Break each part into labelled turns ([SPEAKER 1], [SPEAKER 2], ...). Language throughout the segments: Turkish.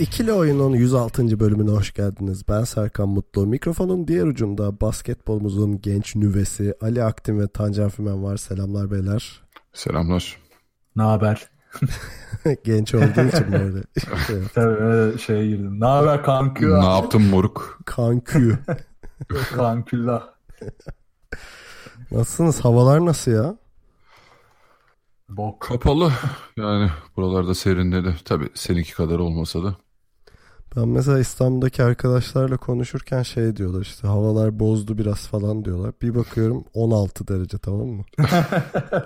[SPEAKER 1] İkili Oyun'un 106. bölümüne hoş geldiniz. Ben Serkan Mutlu. Mikrofonun diğer ucunda basketbolumuzun genç nüvesi Ali Aktin ve Tancan Fümen var. Selamlar beyler.
[SPEAKER 2] Selamlar.
[SPEAKER 3] Ne haber?
[SPEAKER 1] genç olduğu için böyle.
[SPEAKER 3] Tabii öyle şeye girdim. Ne haber kankü?
[SPEAKER 2] Ne yaptın moruk?
[SPEAKER 1] Kankü.
[SPEAKER 3] Kanküllah.
[SPEAKER 1] Nasılsınız? Havalar nasıl ya?
[SPEAKER 3] Bok.
[SPEAKER 2] Kapalı. Yani buralarda serinledi. Tabii seninki kadar olmasa da.
[SPEAKER 1] Ben mesela İstanbul'daki arkadaşlarla konuşurken şey diyorlar işte havalar bozdu biraz falan diyorlar. Bir bakıyorum 16 derece tamam mı?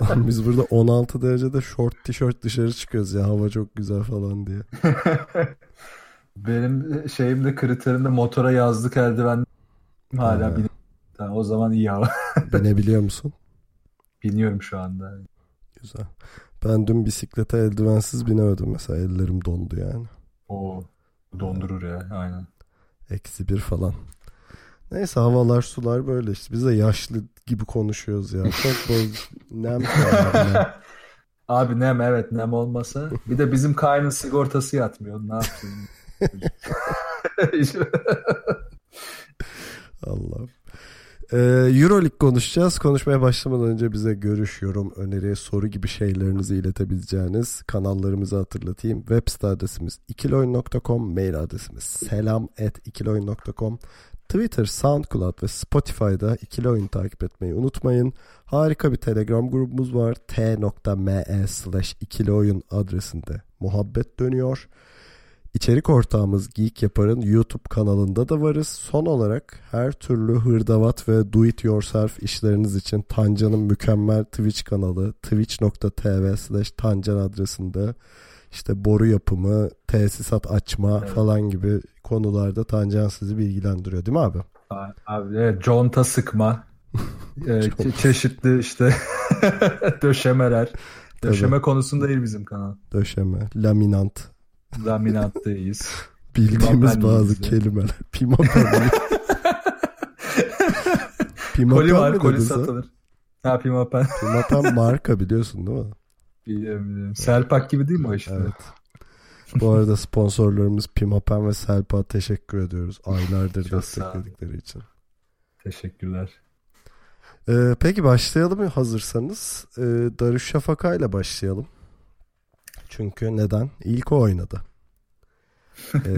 [SPEAKER 1] Lan Biz burada 16 derecede short tişört dışarı çıkıyoruz ya hava çok güzel falan diye.
[SPEAKER 3] Benim şeyimde kriterimde motora yazlık eldiven hala
[SPEAKER 1] Ha.
[SPEAKER 3] bin. Tamam, o zaman iyi hava.
[SPEAKER 1] Binebiliyor musun?
[SPEAKER 3] Biniyorum şu anda.
[SPEAKER 1] Güzel. Ben dün bisiklete eldivensiz binemedim mesela ellerim dondu yani.
[SPEAKER 3] O dondurur ya aynen.
[SPEAKER 1] Eksi bir falan. Neyse havalar sular böyle işte. Biz de yaşlı gibi konuşuyoruz ya. Çok boz... Nem.
[SPEAKER 3] Abi nem evet nem olmasa. Bir de bizim kaynın sigortası yatmıyor. Ne yapayım?
[SPEAKER 1] Allah. Ee, Euroleague konuşacağız. Konuşmaya başlamadan önce bize görüş, yorum, öneri, soru gibi şeylerinizi iletebileceğiniz kanallarımızı hatırlatayım. Web site adresimiz ikiloyun.com, mail adresimiz selam@ikiloyun.com. Twitter, SoundCloud ve Spotify'da ikili oyun takip etmeyi unutmayın. Harika bir Telegram grubumuz var. t.me slash ikili oyun adresinde muhabbet dönüyor. İçerik ortağımız Geek Yapar'ın YouTube kanalında da varız. Son olarak her türlü hırdavat ve do it yourself işleriniz için Tancan'ın mükemmel Twitch kanalı twitch.tv slash Tancan adresinde işte boru yapımı, tesisat açma
[SPEAKER 3] Evet.
[SPEAKER 1] falan gibi konularda Tancan sizi bilgilendiriyor değil mi abi?
[SPEAKER 3] Abi evet, conta sıkma. Ee, çe- çeşitli işte döşemeler. Döşeme konusunda değil bizim kanal.
[SPEAKER 1] Döşeme, laminant,
[SPEAKER 3] Laminattayız.
[SPEAKER 1] bildiğimiz bazı kelimeler. Pimapen. Pimapen
[SPEAKER 3] Koli var, koli satılır. Ha pimapen.
[SPEAKER 1] Pimapen marka biliyorsun değil mi?
[SPEAKER 3] Biliyorum, biliyorum. Selpak gibi değil mi o işte?
[SPEAKER 1] Evet. Bu arada sponsorlarımız Pimapen ve Selpa teşekkür ediyoruz. Aylardır destekledikleri için.
[SPEAKER 3] Teşekkürler.
[SPEAKER 1] Ee, peki başlayalım hazırsanız? Ee, Darüşşafaka ile başlayalım. Çünkü neden? İlk o oynadı. ee,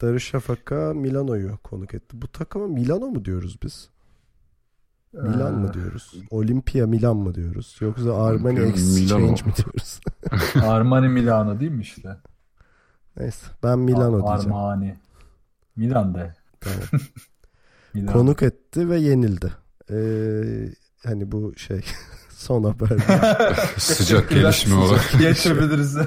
[SPEAKER 1] Darüşşafaka Milano'yu konuk etti. Bu takıma Milano mu diyoruz biz? Milan mı
[SPEAKER 3] Ee,
[SPEAKER 1] diyoruz? Olimpia Milan mı diyoruz? Yoksa Armani
[SPEAKER 2] Milano.
[SPEAKER 1] Exchange mi diyoruz?
[SPEAKER 3] Armani Milano değil mi işte?
[SPEAKER 1] Neyse ben Milano
[SPEAKER 3] Ar-
[SPEAKER 1] diyeceğim.
[SPEAKER 3] Armani. Milan de.
[SPEAKER 1] Tamam.
[SPEAKER 3] Milan.
[SPEAKER 1] konuk etti ve yenildi. Ee, hani bu şey son haber.
[SPEAKER 2] Sıcak gelişme olarak.
[SPEAKER 3] Geçebiliriz.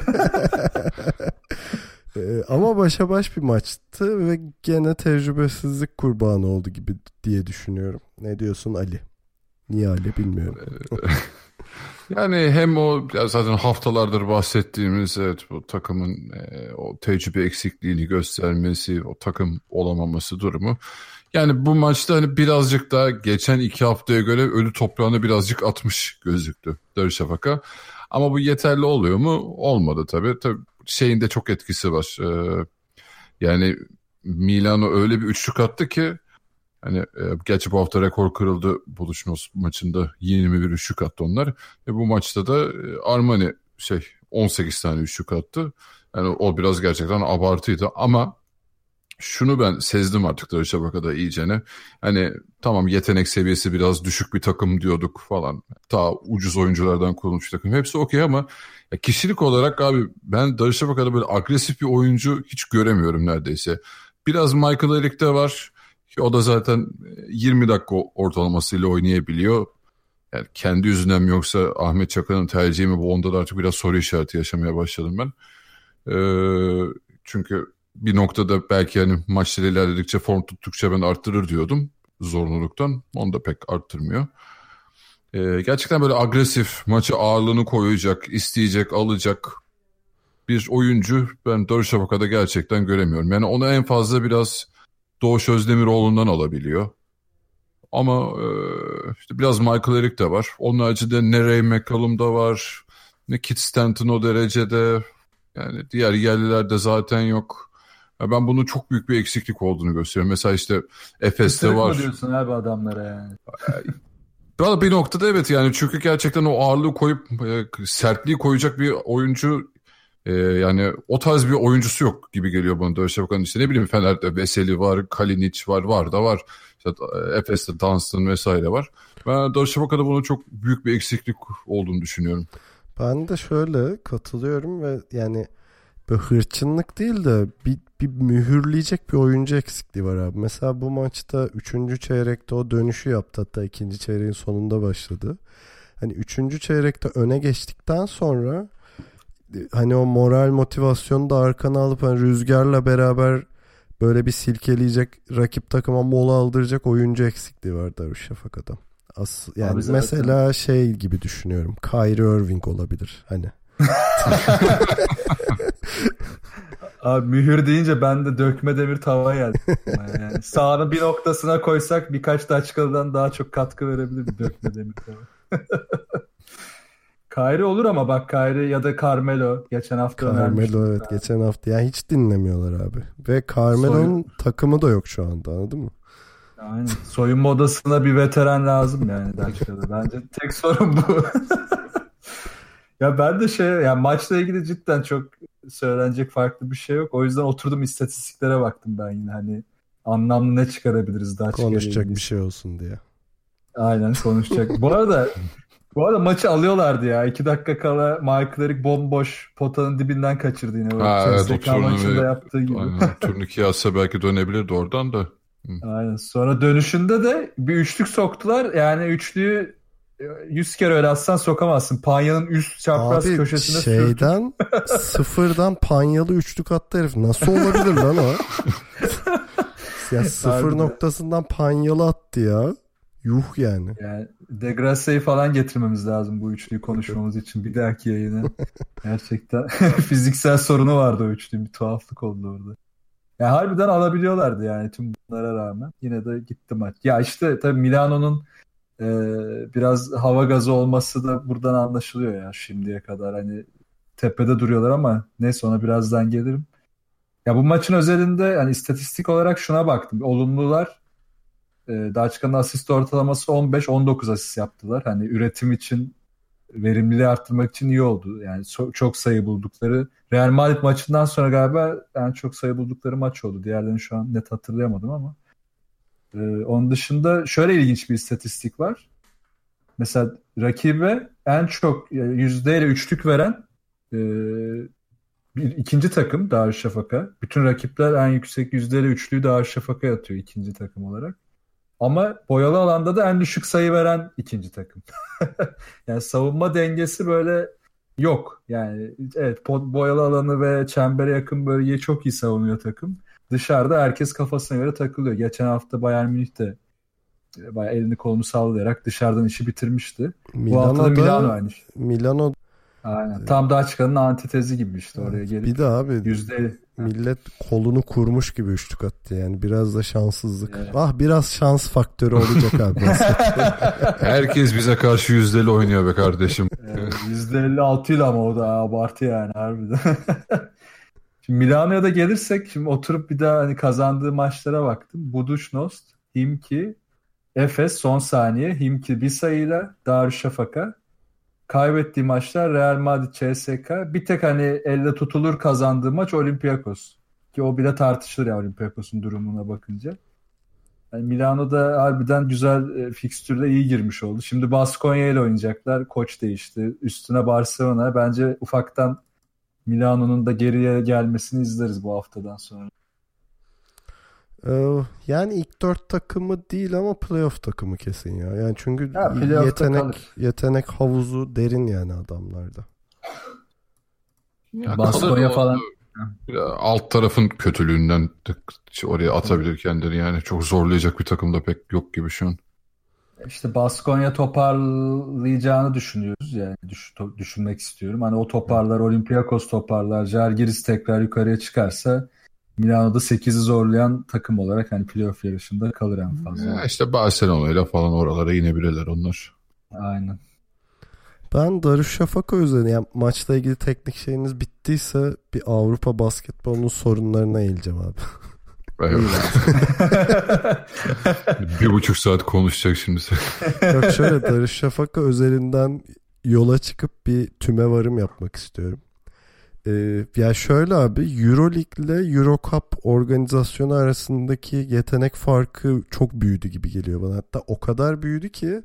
[SPEAKER 1] Ee, ama başa baş bir maçtı ve gene tecrübesizlik kurbanı oldu gibi diye düşünüyorum. Ne diyorsun Ali? Niye Ali bilmiyorum.
[SPEAKER 2] Yani hem o zaten haftalardır bahsettiğimiz evet bu takımın e, o tecrübe eksikliğini göstermesi, o takım olamaması durumu. Yani bu maçta hani birazcık daha geçen iki haftaya göre ölü toprağını birazcık atmış gözüktü Darüşşafaka. Ama bu yeterli oluyor mu? Olmadı tabii. Tabii şeyin de çok etkisi var. Ee, yani Milano öyle bir üçlük attı ki hani e, gerçi bu hafta rekor kırıldı buluşma maçında 21 üçlük attı onlar. Ve bu maçta da e, Armani şey 18 tane üçlük attı. Yani o biraz gerçekten abartıydı ama şunu ben sezdim artık Darüşşafaka'da iyicene. Hani tamam yetenek seviyesi biraz düşük bir takım diyorduk falan. Ta ucuz oyunculardan kurulmuş takım. Hepsi okey ama ya kişilik olarak abi ben Darüşşafaka'da böyle agresif bir oyuncu hiç göremiyorum neredeyse. Biraz Michael Erik'te var. Ki O da zaten 20 dakika ortalamasıyla oynayabiliyor. Yani kendi yüzünden mi yoksa Ahmet Çakan'ın tercihi mi bu onda da artık biraz soru işareti yaşamaya başladım ben. Ee, çünkü bir noktada belki hani maçları ilerledikçe form tuttukça ben arttırır diyordum zorunluluktan. Onu da pek arttırmıyor. Ee, gerçekten böyle agresif, maçı ağırlığını koyacak, isteyecek, alacak bir oyuncu ben Darüşşafaka'da gerçekten göremiyorum. Yani onu en fazla biraz Doğuş Özdemiroğlu'ndan alabiliyor. Ama e, işte biraz Michael Eric de var. Onun haricinde ne Ray McCallum da var. Ne Kit Stanton o derecede. Yani diğer yerlilerde zaten yok. Ya ben bunun çok büyük bir eksiklik olduğunu gösteriyorum. Mesela işte Efes'te var.
[SPEAKER 3] mı diyorsun abi adamlara yani?
[SPEAKER 2] Valla bir noktada evet yani çünkü gerçekten o ağırlığı koyup e, sertliği koyacak bir oyuncu e, yani o tarz bir oyuncusu yok gibi geliyor bana Darüşşafaka'nın işte ne bileyim Fener'de Veseli var, Kalinic var, var da var. İşte e, Efes'te Dunstan vesaire var. Ben Darüşşafaka'da bunun çok büyük bir eksiklik olduğunu düşünüyorum.
[SPEAKER 1] Ben de şöyle katılıyorum ve yani böyle hırçınlık değil de bir, bir mühürleyecek bir oyuncu eksikliği var abi. Mesela bu maçta 3. çeyrekte o dönüşü yaptı hatta ikinci çeyreğin sonunda başladı. Hani 3. çeyrekte öne geçtikten sonra hani o moral motivasyonu da arkana alıp hani rüzgarla beraber böyle bir silkeleyecek rakip takıma mola aldıracak oyuncu eksikliği var Darüşşafaka'da. As yani
[SPEAKER 3] Abi zaten-
[SPEAKER 1] mesela şey gibi düşünüyorum. Kyrie Irving olabilir hani.
[SPEAKER 3] Abi mühür deyince ben de dökme demir tava geldi. Yani sahanın bir noktasına koysak birkaç daçkalıdan daha çok katkı verebilir bir dökme demir tava. Kyrie olur ama bak Kyrie ya da Carmelo geçen hafta.
[SPEAKER 1] Carmelo evet geçen hafta yani hiç dinlemiyorlar abi. Ve Carmelo'nun takımı da yok şu anda anladın mı?
[SPEAKER 3] Aynen. Soyunma odasına bir veteran lazım yani Daçka'da. Bence tek sorun bu. ya ben de şey yani maçla ilgili cidden çok söylenecek farklı bir şey yok. O yüzden oturdum istatistiklere baktım ben yine hani anlamlı ne çıkarabiliriz Daçka'ya
[SPEAKER 1] Konuşacak bir şey olsun diye.
[SPEAKER 3] Aynen konuşacak. bu arada bu arada maçı alıyorlardı ya. İki dakika kala Michael Eric bomboş potanın dibinden kaçırdı yine.
[SPEAKER 2] Ha, evet, o
[SPEAKER 3] maçında yaptığı gibi.
[SPEAKER 2] Aynen. Turnike yazsa belki dönebilirdi oradan da.
[SPEAKER 3] Aynen. Sonra dönüşünde de bir üçlük soktular. Yani üçlüyü 100 kere öyle atsan sokamazsın. Panyanın üst çapraz
[SPEAKER 1] Abi
[SPEAKER 3] köşesine
[SPEAKER 1] şeyden sıfırdan panyalı üçlük attı herif. Nasıl olabilir lan o? ya sıfır
[SPEAKER 3] Harbiden.
[SPEAKER 1] noktasından panyalı attı ya. Yuh yani.
[SPEAKER 3] Yani Degrasse'yi falan getirmemiz lazım bu üçlüyü konuşmamız için bir dahaki yayına. Gerçekten fiziksel sorunu vardı o üçlünün. Bir tuhaflık oldu orada. Ya harbiden alabiliyorlardı yani tüm bunlara rağmen. Yine de gitti maç. Ya işte tabii Milano'nun e, biraz hava gazı olması da buradan anlaşılıyor ya şimdiye kadar. Hani tepede duruyorlar ama neyse ona birazdan gelirim. Ya bu maçın özelinde hani istatistik olarak şuna baktım. Olumlular e, Daçka'nın asist ortalaması 15-19 asist yaptılar. Hani üretim için verimliliği arttırmak için iyi oldu. Yani so- çok sayı buldukları. Real Madrid maçından sonra galiba en çok sayı buldukları maç oldu. Diğerlerini şu an net hatırlayamadım ama. E, onun dışında şöyle ilginç bir istatistik var. Mesela rakibe en çok e, yüzdeyle üçlük veren e, bir ikinci takım Darüşşafaka. Bütün rakipler en yüksek yüzdeyle üçlüyü Darüşşafaka'ya atıyor ikinci takım olarak. Ama boyalı alanda da en düşük sayı veren ikinci takım. yani savunma dengesi böyle yok. Yani evet po- boyalı alanı ve çembere yakın bölgeyi çok iyi savunuyor takım. Dışarıda herkes kafasına göre takılıyor. Geçen hafta Bayern Münih de e, bayağı elini kolunu sallayarak dışarıdan işi bitirmişti. Bu hafta da Milano
[SPEAKER 1] Milano'da
[SPEAKER 3] aynı. şey.
[SPEAKER 1] Milano
[SPEAKER 3] Aynen. Tam Daçka'nın antitezi gibi işte oraya gelip
[SPEAKER 1] bir de abi
[SPEAKER 3] yüzde
[SPEAKER 1] millet kolunu kurmuş gibi üçlük attı yani biraz da şanssızlık.
[SPEAKER 3] Evet.
[SPEAKER 1] Ah biraz şans faktörü olacak abi.
[SPEAKER 2] Herkes bize karşı yüzdeli oynuyor be kardeşim.
[SPEAKER 3] %56 ile ama o da abartı yani harbiden. Şimdi Milano'ya da gelirsek şimdi oturup bir daha hani kazandığı maçlara baktım. Budućnost, Himki, Efes son saniye, Himki bir sayıyla, Darüşşafaka. Kaybettiği maçlar Real Madrid, CSK. Bir tek hani elle tutulur kazandığı maç Olympiakos. Ki o bile tartışılır ya Olympiakos'un durumuna bakınca. Yani Milano'da harbiden güzel e, fikstürle iyi girmiş oldu. Şimdi Baskonya ile oynayacaklar. Koç değişti. Üstüne Barcelona. Bence ufaktan Milano'nun da geriye gelmesini izleriz bu haftadan sonra.
[SPEAKER 1] Ee, yani ilk dört takımı değil ama playoff takımı kesin ya. Yani çünkü
[SPEAKER 3] playoff'ta
[SPEAKER 1] yetenek
[SPEAKER 3] kalır.
[SPEAKER 1] yetenek havuzu derin yani adamlarda.
[SPEAKER 2] Ya
[SPEAKER 3] Baskonya falan.
[SPEAKER 2] alt tarafın kötülüğünden oraya atabilir kendini yani çok zorlayacak bir takım da pek yok gibi şu an.
[SPEAKER 3] İşte Baskonya toparlayacağını düşünüyoruz yani düş, to, düşünmek istiyorum. Hani o toparlar Olympiakos toparlar Jalgiris tekrar yukarıya çıkarsa Milano'da 8'i zorlayan takım olarak hani playoff yarışında kalır en fazla.
[SPEAKER 2] Ya işte Barcelona ile falan oralara inebilirler onlar.
[SPEAKER 3] Aynen.
[SPEAKER 1] Ben Darüşşafaka üzerine yani maçla ilgili teknik şeyiniz bittiyse bir Avrupa basketbolunun sorunlarına eğileceğim abi.
[SPEAKER 2] Evet. bir buçuk saat konuşacak şimdi.
[SPEAKER 1] Yok şöyle Darüşşafaka özelinden yola çıkıp bir tüme varım yapmak istiyorum. Ee, ya şöyle abi Euroleague ile Eurocup organizasyonu arasındaki yetenek farkı çok büyüdü gibi geliyor bana. Hatta o kadar büyüdü ki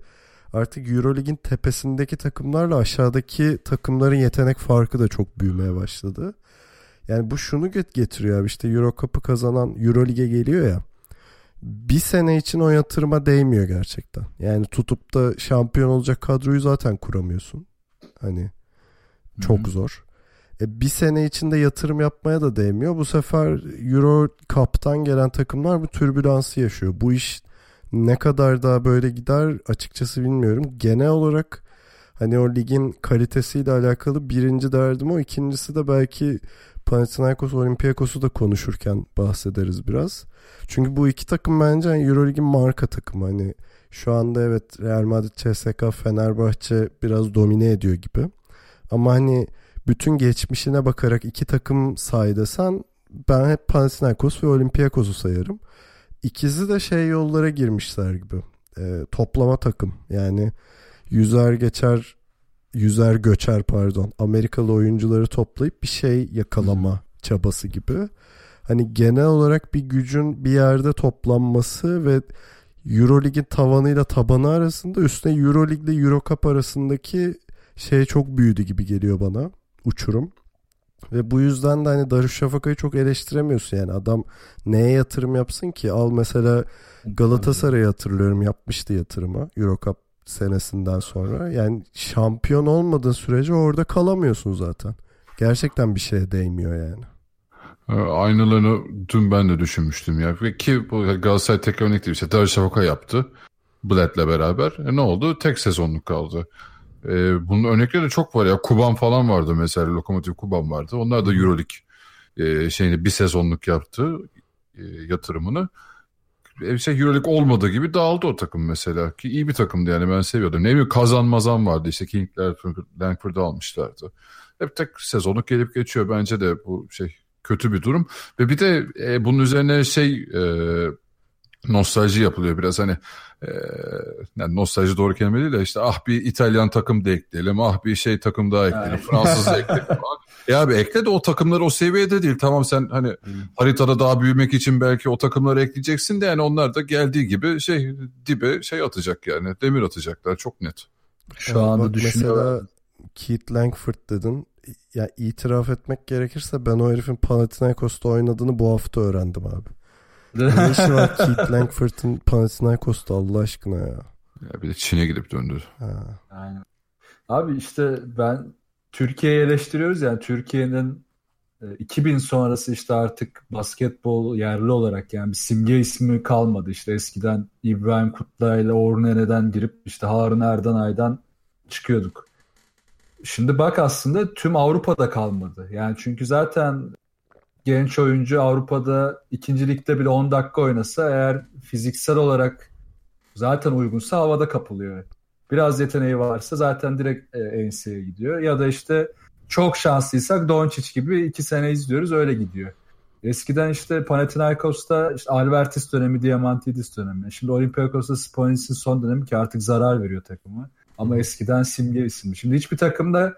[SPEAKER 1] artık Euroleague'in tepesindeki takımlarla aşağıdaki takımların yetenek farkı da çok büyümeye başladı. Yani bu şunu getiriyor abi işte Euro Cup'ı kazanan Euroleague'e geliyor ya. Bir sene için o yatırıma değmiyor gerçekten. Yani tutup da şampiyon olacak kadroyu zaten kuramıyorsun. Hani çok Hı-hı. zor. E, bir sene içinde yatırım yapmaya da değmiyor. Bu sefer Euro Cup'tan gelen takımlar bu türbülansı yaşıyor. Bu iş ne kadar daha böyle gider açıkçası bilmiyorum. Genel olarak hani o ligin kalitesiyle alakalı birinci derdim o. ikincisi de belki Panathinaikos Olympiakos'u da konuşurken bahsederiz biraz. Çünkü bu iki takım bence yani Euroleague'in marka takımı. Hani şu anda evet Real Madrid, CSKA, Fenerbahçe biraz domine ediyor gibi. Ama hani bütün geçmişine bakarak iki takım say desen ben hep Panathinaikos ve Olympiakos'u sayarım. İkisi de şey yollara girmişler gibi. E, toplama takım. Yani yüzer geçer yüzer göçer pardon Amerikalı oyuncuları toplayıp bir şey yakalama çabası gibi. Hani genel olarak bir gücün bir yerde toplanması ve Eurolig'in tavanıyla tabanı arasında üstüne Eurolig ile Eurocup arasındaki şey çok büyüdü gibi geliyor bana uçurum. Ve bu yüzden de hani Darüşşafaka'yı çok eleştiremiyorsun yani adam neye yatırım yapsın ki al mesela Galatasaray'ı hatırlıyorum yapmıştı yatırımı Eurocup senesinden sonra. Yani şampiyon olmadığın sürece orada kalamıyorsun zaten. Gerçekten bir şeye değmiyor yani.
[SPEAKER 2] Ee, aynılarını dün ben de düşünmüştüm ya. Ki bu Galatasaray tek örnek değil. İşte Darüşşafaka yaptı. Bled'le beraber. E ne oldu? Tek sezonluk kaldı. E, bunun örnekleri de çok var ya. Kuban falan vardı mesela. Lokomotiv Kuban vardı. Onlar da Euroleague e, şeyini bir sezonluk yaptı e, yatırımını şey Euroleague olmadığı gibi dağıldı o takım mesela. Ki iyi bir takımdı yani ben seviyordum. Ne bileyim kazanmazan vardı işte King'ler Langford'u almışlardı. Hep tek sezonluk gelip geçiyor bence de bu şey kötü bir durum. Ve bir de e, bunun üzerine şey e, nostalji yapılıyor biraz hani e, yani nostalji doğru kelime değil de işte ah bir İtalyan takım da ekleyelim ah bir şey takım daha ekleyelim Fransız da ekleyelim ya abi ekle de o takımlar o seviyede değil tamam sen hani hmm. haritada daha büyümek için belki o takımları ekleyeceksin de yani onlar da geldiği gibi şey dibe şey atacak yani demir atacaklar çok net.
[SPEAKER 1] Şu yani anda düşünüyorlar. Mesela Keith Langford dedin ya itiraf etmek gerekirse ben o herifin Panathinaikos'ta oynadığını bu hafta öğrendim abi. Ne işi var Keith Langford'ın Panathinaikos'ta Allah aşkına ya.
[SPEAKER 2] Ya bir de Çin'e gidip döndü.
[SPEAKER 3] Ha. Aynen. Abi işte ben Türkiye'yi eleştiriyoruz yani Türkiye'nin 2000 e, sonrası işte artık basketbol yerli olarak yani bir simge ismi kalmadı. İşte eskiden İbrahim Kutlay ile Ornene'den girip işte Harun Erdanay'dan çıkıyorduk. Şimdi bak aslında tüm Avrupa'da kalmadı. Yani çünkü zaten genç oyuncu Avrupa'da ikinci ligde bile 10 dakika oynasa eğer fiziksel olarak zaten uygunsa havada kapılıyor. Biraz yeteneği varsa zaten direkt e, NCA'ye gidiyor. Ya da işte çok şanslıysak Doncic gibi iki sene izliyoruz öyle gidiyor. Eskiden işte Panathinaikos'ta işte Albertis dönemi, Diamantidis dönemi. Şimdi Olympiakos'ta Sponis'in son dönemi ki artık zarar veriyor takımı. Ama eskiden simge isimdi. Şimdi hiçbir takımda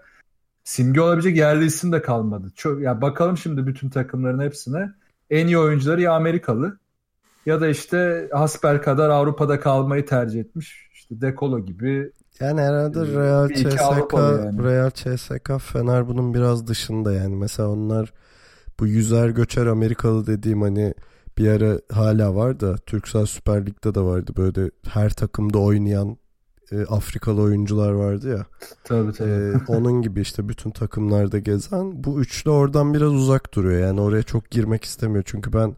[SPEAKER 3] simge olabilecek yerli isim de kalmadı. Çok, ya bakalım şimdi bütün takımların hepsine. En iyi oyuncuları ya Amerikalı ya da işte hasper kadar Avrupa'da kalmayı tercih etmiş. İşte Dekolo gibi.
[SPEAKER 1] Yani herhalde e, Real CSK, yani. Real CSK Fener bunun biraz dışında yani. Mesela onlar bu yüzer göçer Amerikalı dediğim hani bir ara hala var da Türksel Süper Lig'de de vardı böyle her takımda oynayan e, Afrikalı oyuncular vardı ya.
[SPEAKER 3] Tabii tabii.
[SPEAKER 1] E, onun gibi işte bütün takımlarda gezen bu üçlü oradan biraz uzak duruyor. Yani oraya çok girmek istemiyor. Çünkü ben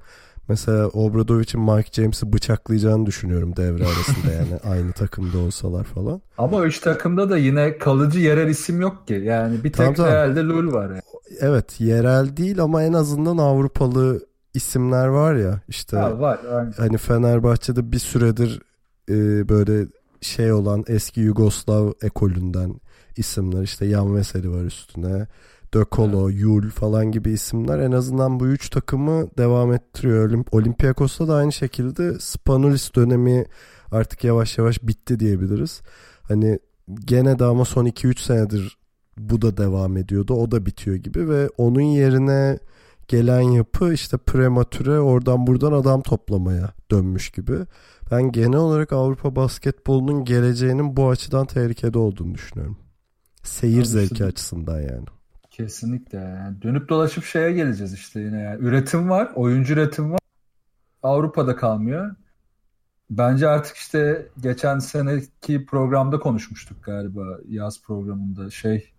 [SPEAKER 1] mesela Obradovic'in Mike James'i bıçaklayacağını düşünüyorum devre arasında yani aynı takımda olsalar falan.
[SPEAKER 3] Ama üç takımda da yine kalıcı yerel isim yok ki. Yani bir tek
[SPEAKER 1] Tamam, tamam.
[SPEAKER 3] Real'de Lul var. Yani.
[SPEAKER 1] Evet yerel değil ama en azından Avrupalı isimler var ya işte
[SPEAKER 3] Ha, var. aynen.
[SPEAKER 1] hani Fenerbahçe'de bir süredir e, böyle şey olan eski Yugoslav ekolünden isimler işte Yan Veseli var üstüne De Colo, Yul falan gibi isimler en azından bu üç takımı devam ettiriyor. Olimp Olympiakos'ta da aynı şekilde Spanulis dönemi artık yavaş yavaş bitti diyebiliriz. Hani gene de ama son 2-3 senedir bu da devam ediyordu. O da bitiyor gibi ve onun yerine gelen yapı işte prematüre oradan buradan adam toplamaya dönmüş gibi. Ben genel olarak Avrupa basketbolunun geleceğinin bu açıdan tehlikede olduğunu düşünüyorum. Seyir
[SPEAKER 3] Tabii
[SPEAKER 1] zevki açısından yani.
[SPEAKER 3] Kesinlikle. Yani dönüp dolaşıp şeye geleceğiz işte yine. Yani üretim var. Oyuncu üretim var. Avrupa'da kalmıyor. Bence artık işte geçen seneki programda konuşmuştuk galiba yaz programında şey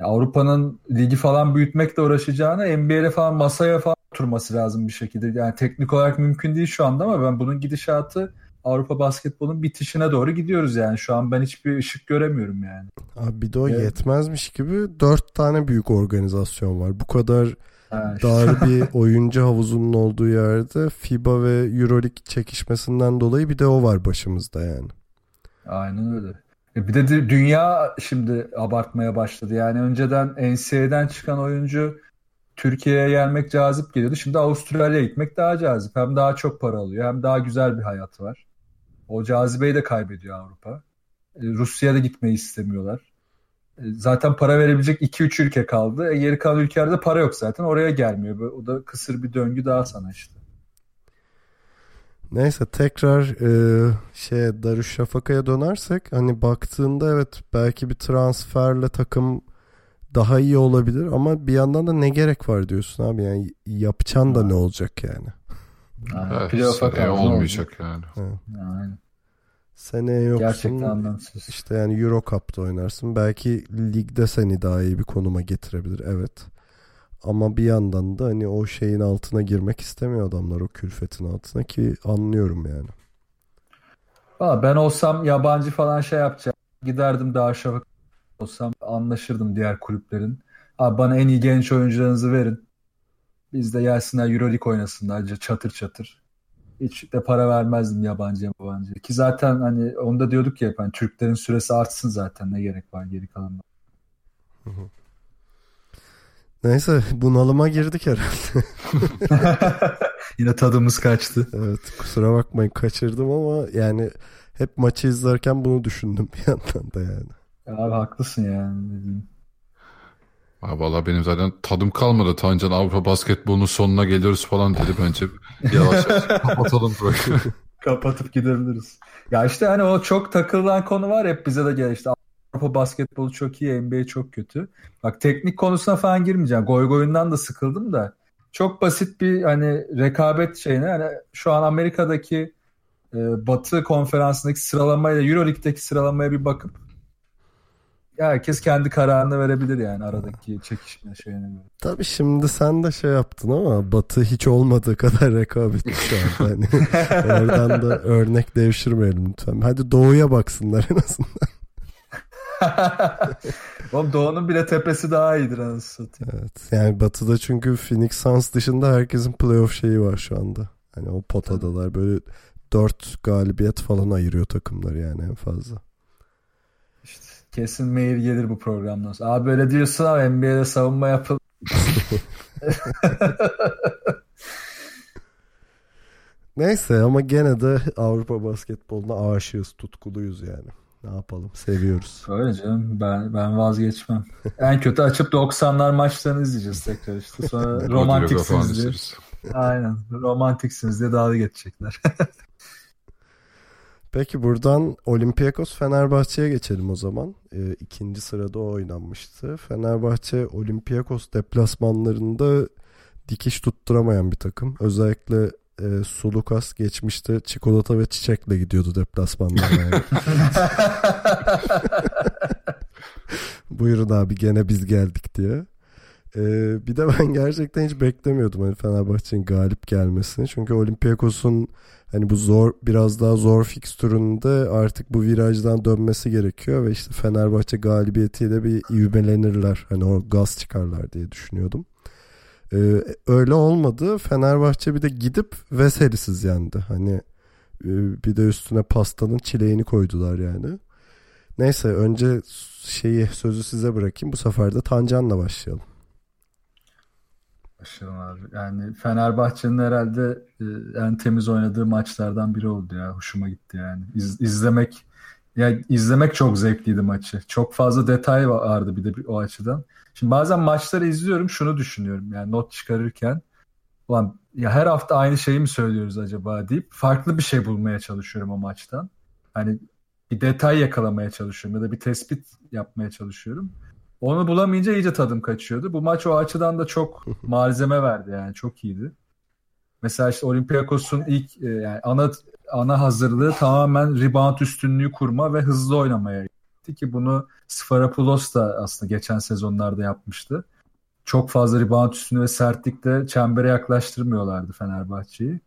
[SPEAKER 3] Avrupa'nın ligi falan büyütmekle uğraşacağına NBA'le falan masaya falan oturması lazım bir şekilde. Yani teknik olarak mümkün değil şu anda ama ben bunun gidişatı Avrupa basketbolun bitişine doğru gidiyoruz yani. Şu an ben hiçbir ışık göremiyorum yani.
[SPEAKER 1] Abi bir de o
[SPEAKER 3] Evet.
[SPEAKER 1] yetmezmiş gibi dört tane büyük organizasyon var. Bu kadar
[SPEAKER 3] Ha, işte-
[SPEAKER 1] dar bir oyuncu havuzunun olduğu yerde FIBA ve Euroleague çekişmesinden dolayı bir de o var başımızda yani.
[SPEAKER 3] Aynen öyle. E bir de dü- dünya şimdi abartmaya başladı. Yani önceden NCAA'den çıkan oyuncu Türkiye'ye gelmek cazip geliyordu. Şimdi Avustralya'ya gitmek daha cazip. Hem daha çok para alıyor hem daha güzel bir hayat var. O cazibeyi de kaybediyor Avrupa. E, Rusya'ya da gitmeyi istemiyorlar. E, Zaten para verebilecek 2-3 ülke kaldı. E, Geri kalan ülkelerde para yok zaten. Oraya gelmiyor. O da kısır bir döngü daha sana işte.
[SPEAKER 1] Neyse tekrar e, şeye Darüşşafaka'ya dönersek hani baktığında evet belki bir transferle takım daha iyi olabilir ama bir yandan da ne gerek var diyorsun abi yani yapacaksın da ne olacak yani.
[SPEAKER 3] Yani
[SPEAKER 2] Evet,
[SPEAKER 3] playoff'a
[SPEAKER 2] olmayacak yani.
[SPEAKER 3] olacak? Aynen.
[SPEAKER 1] Seneye yoksun
[SPEAKER 3] Gerçekten anlamsız.
[SPEAKER 1] işte yani Euro Cup'ta oynarsın belki ligde seni daha iyi bir konuma getirebilir evet. Ama bir yandan da hani o şeyin altına girmek istemiyor adamlar o külfetin altına ki anlıyorum yani.
[SPEAKER 3] Valla ben olsam yabancı falan şey yapacağım. Giderdim daha şafak olsam anlaşırdım diğer kulüplerin. Abi bana en iyi genç oyuncularınızı verin. Biz de gelsinler Euroleague oynasınlar çatır çatır. Hiç de para vermezdim yabancı yabancı. Ki zaten hani onda diyorduk ya hani Türklerin süresi artsın zaten ne gerek var geri kalanına.
[SPEAKER 1] Neyse bunalıma girdik herhalde.
[SPEAKER 3] Yine tadımız kaçtı.
[SPEAKER 1] Evet kusura bakmayın kaçırdım ama yani hep maçı izlerken bunu düşündüm bir yandan da yani.
[SPEAKER 3] Abi haklısın yani. dediğin.
[SPEAKER 2] Ha, Valla benim zaten tadım kalmadı. Tancan Avrupa basketbolunun sonuna geliyoruz falan dedi bence. Yavaş yavaş kapatalım programı.
[SPEAKER 3] Kapatıp gidebiliriz. Ya işte hani o çok takılan konu var hep bize de gel işte Avrupa basketbolu çok iyi, NBA çok kötü. Bak teknik konusuna falan girmeyeceğim. Goy goyundan da sıkıldım da. Çok basit bir hani rekabet şeyine hani şu an Amerika'daki e, Batı konferansındaki sıralamayla Euroleague'deki sıralamaya bir bakıp ya herkes kendi kararını verebilir yani aradaki çekişme şeyine göre.
[SPEAKER 1] Tabii şimdi sen de şey yaptın ama Batı hiç olmadığı kadar rekabetli şu anda. Hani oradan da örnek devşirmeyelim lütfen. Hadi doğuya baksınlar en azından.
[SPEAKER 3] Oğlum Doğu'nun bile tepesi daha iyidir anasını satayım.
[SPEAKER 1] Evet. Yani Batı'da çünkü Phoenix Suns dışında herkesin playoff şeyi var şu anda. Hani o potadalar böyle dört galibiyet falan ayırıyor takımları yani en fazla.
[SPEAKER 3] İşte kesin mail gelir bu programdan. Abi böyle diyorsun ama NBA'de savunma yapıl.
[SPEAKER 1] Neyse ama gene de Avrupa basketboluna aşığız, tutkuluyuz yani. Ne yapalım? Seviyoruz.
[SPEAKER 3] Öyle canım ben ben vazgeçmem. en kötü açıp 90'lar maçlarını izleyeceğiz tekrar işte. Sonra romantiksiniz diye.
[SPEAKER 2] izleriz.
[SPEAKER 3] Aynen romantiksiniz diye dalga geçecekler.
[SPEAKER 1] Peki buradan Olympiakos Fenerbahçe'ye geçelim o zaman. Ee, ikinci sırada o oynanmıştı. Fenerbahçe Olympiakos deplasmanlarında dikiş tutturamayan bir takım. Özellikle e, Sulukas geçmişte çikolata ve çiçekle gidiyordu deplasmanlara yani. Buyurun abi gene biz geldik diye. Ee, bir de ben gerçekten hiç beklemiyordum hani Fenerbahçe'nin galip gelmesini. Çünkü Olympiakos'un hani bu zor biraz daha zor fikstüründe artık bu virajdan dönmesi gerekiyor ve işte Fenerbahçe galibiyetiyle bir ivmelenirler. Hani o gaz çıkarlar diye düşünüyordum. Ee, öyle olmadı. Fenerbahçe bir de gidip Veselisiz yendi. Hani e, bir de üstüne pastanın çileğini koydular yani. Neyse önce şeyi sözü size bırakayım. Bu sefer de Tancan'la başlayalım.
[SPEAKER 3] Başlayalım abi. Yani Fenerbahçe'nin herhalde e, en temiz oynadığı maçlardan biri oldu ya. Hoşuma gitti yani. İz, izlemek ya izlemek çok zevkliydi maçı. Çok fazla detay vardı bir de o açıdan. Şimdi bazen maçları izliyorum şunu düşünüyorum. Yani not çıkarırken ulan ya her hafta aynı şeyi mi söylüyoruz acaba deyip farklı bir şey bulmaya çalışıyorum o maçtan. Hani bir detay yakalamaya çalışıyorum ya da bir tespit yapmaya çalışıyorum. Onu bulamayınca iyice tadım kaçıyordu. Bu maç o açıdan da çok malzeme verdi yani çok iyiydi. Mesela işte Olympiakos'un ilk e, yani ana ana hazırlığı tamamen rebound üstünlüğü kurma ve hızlı oynamaya gitti ki bunu Sfarapoulos da aslında geçen sezonlarda yapmıştı. Çok fazla rebound üstünlüğü ve sertlikte çembere yaklaştırmıyorlardı Fenerbahçe'yi.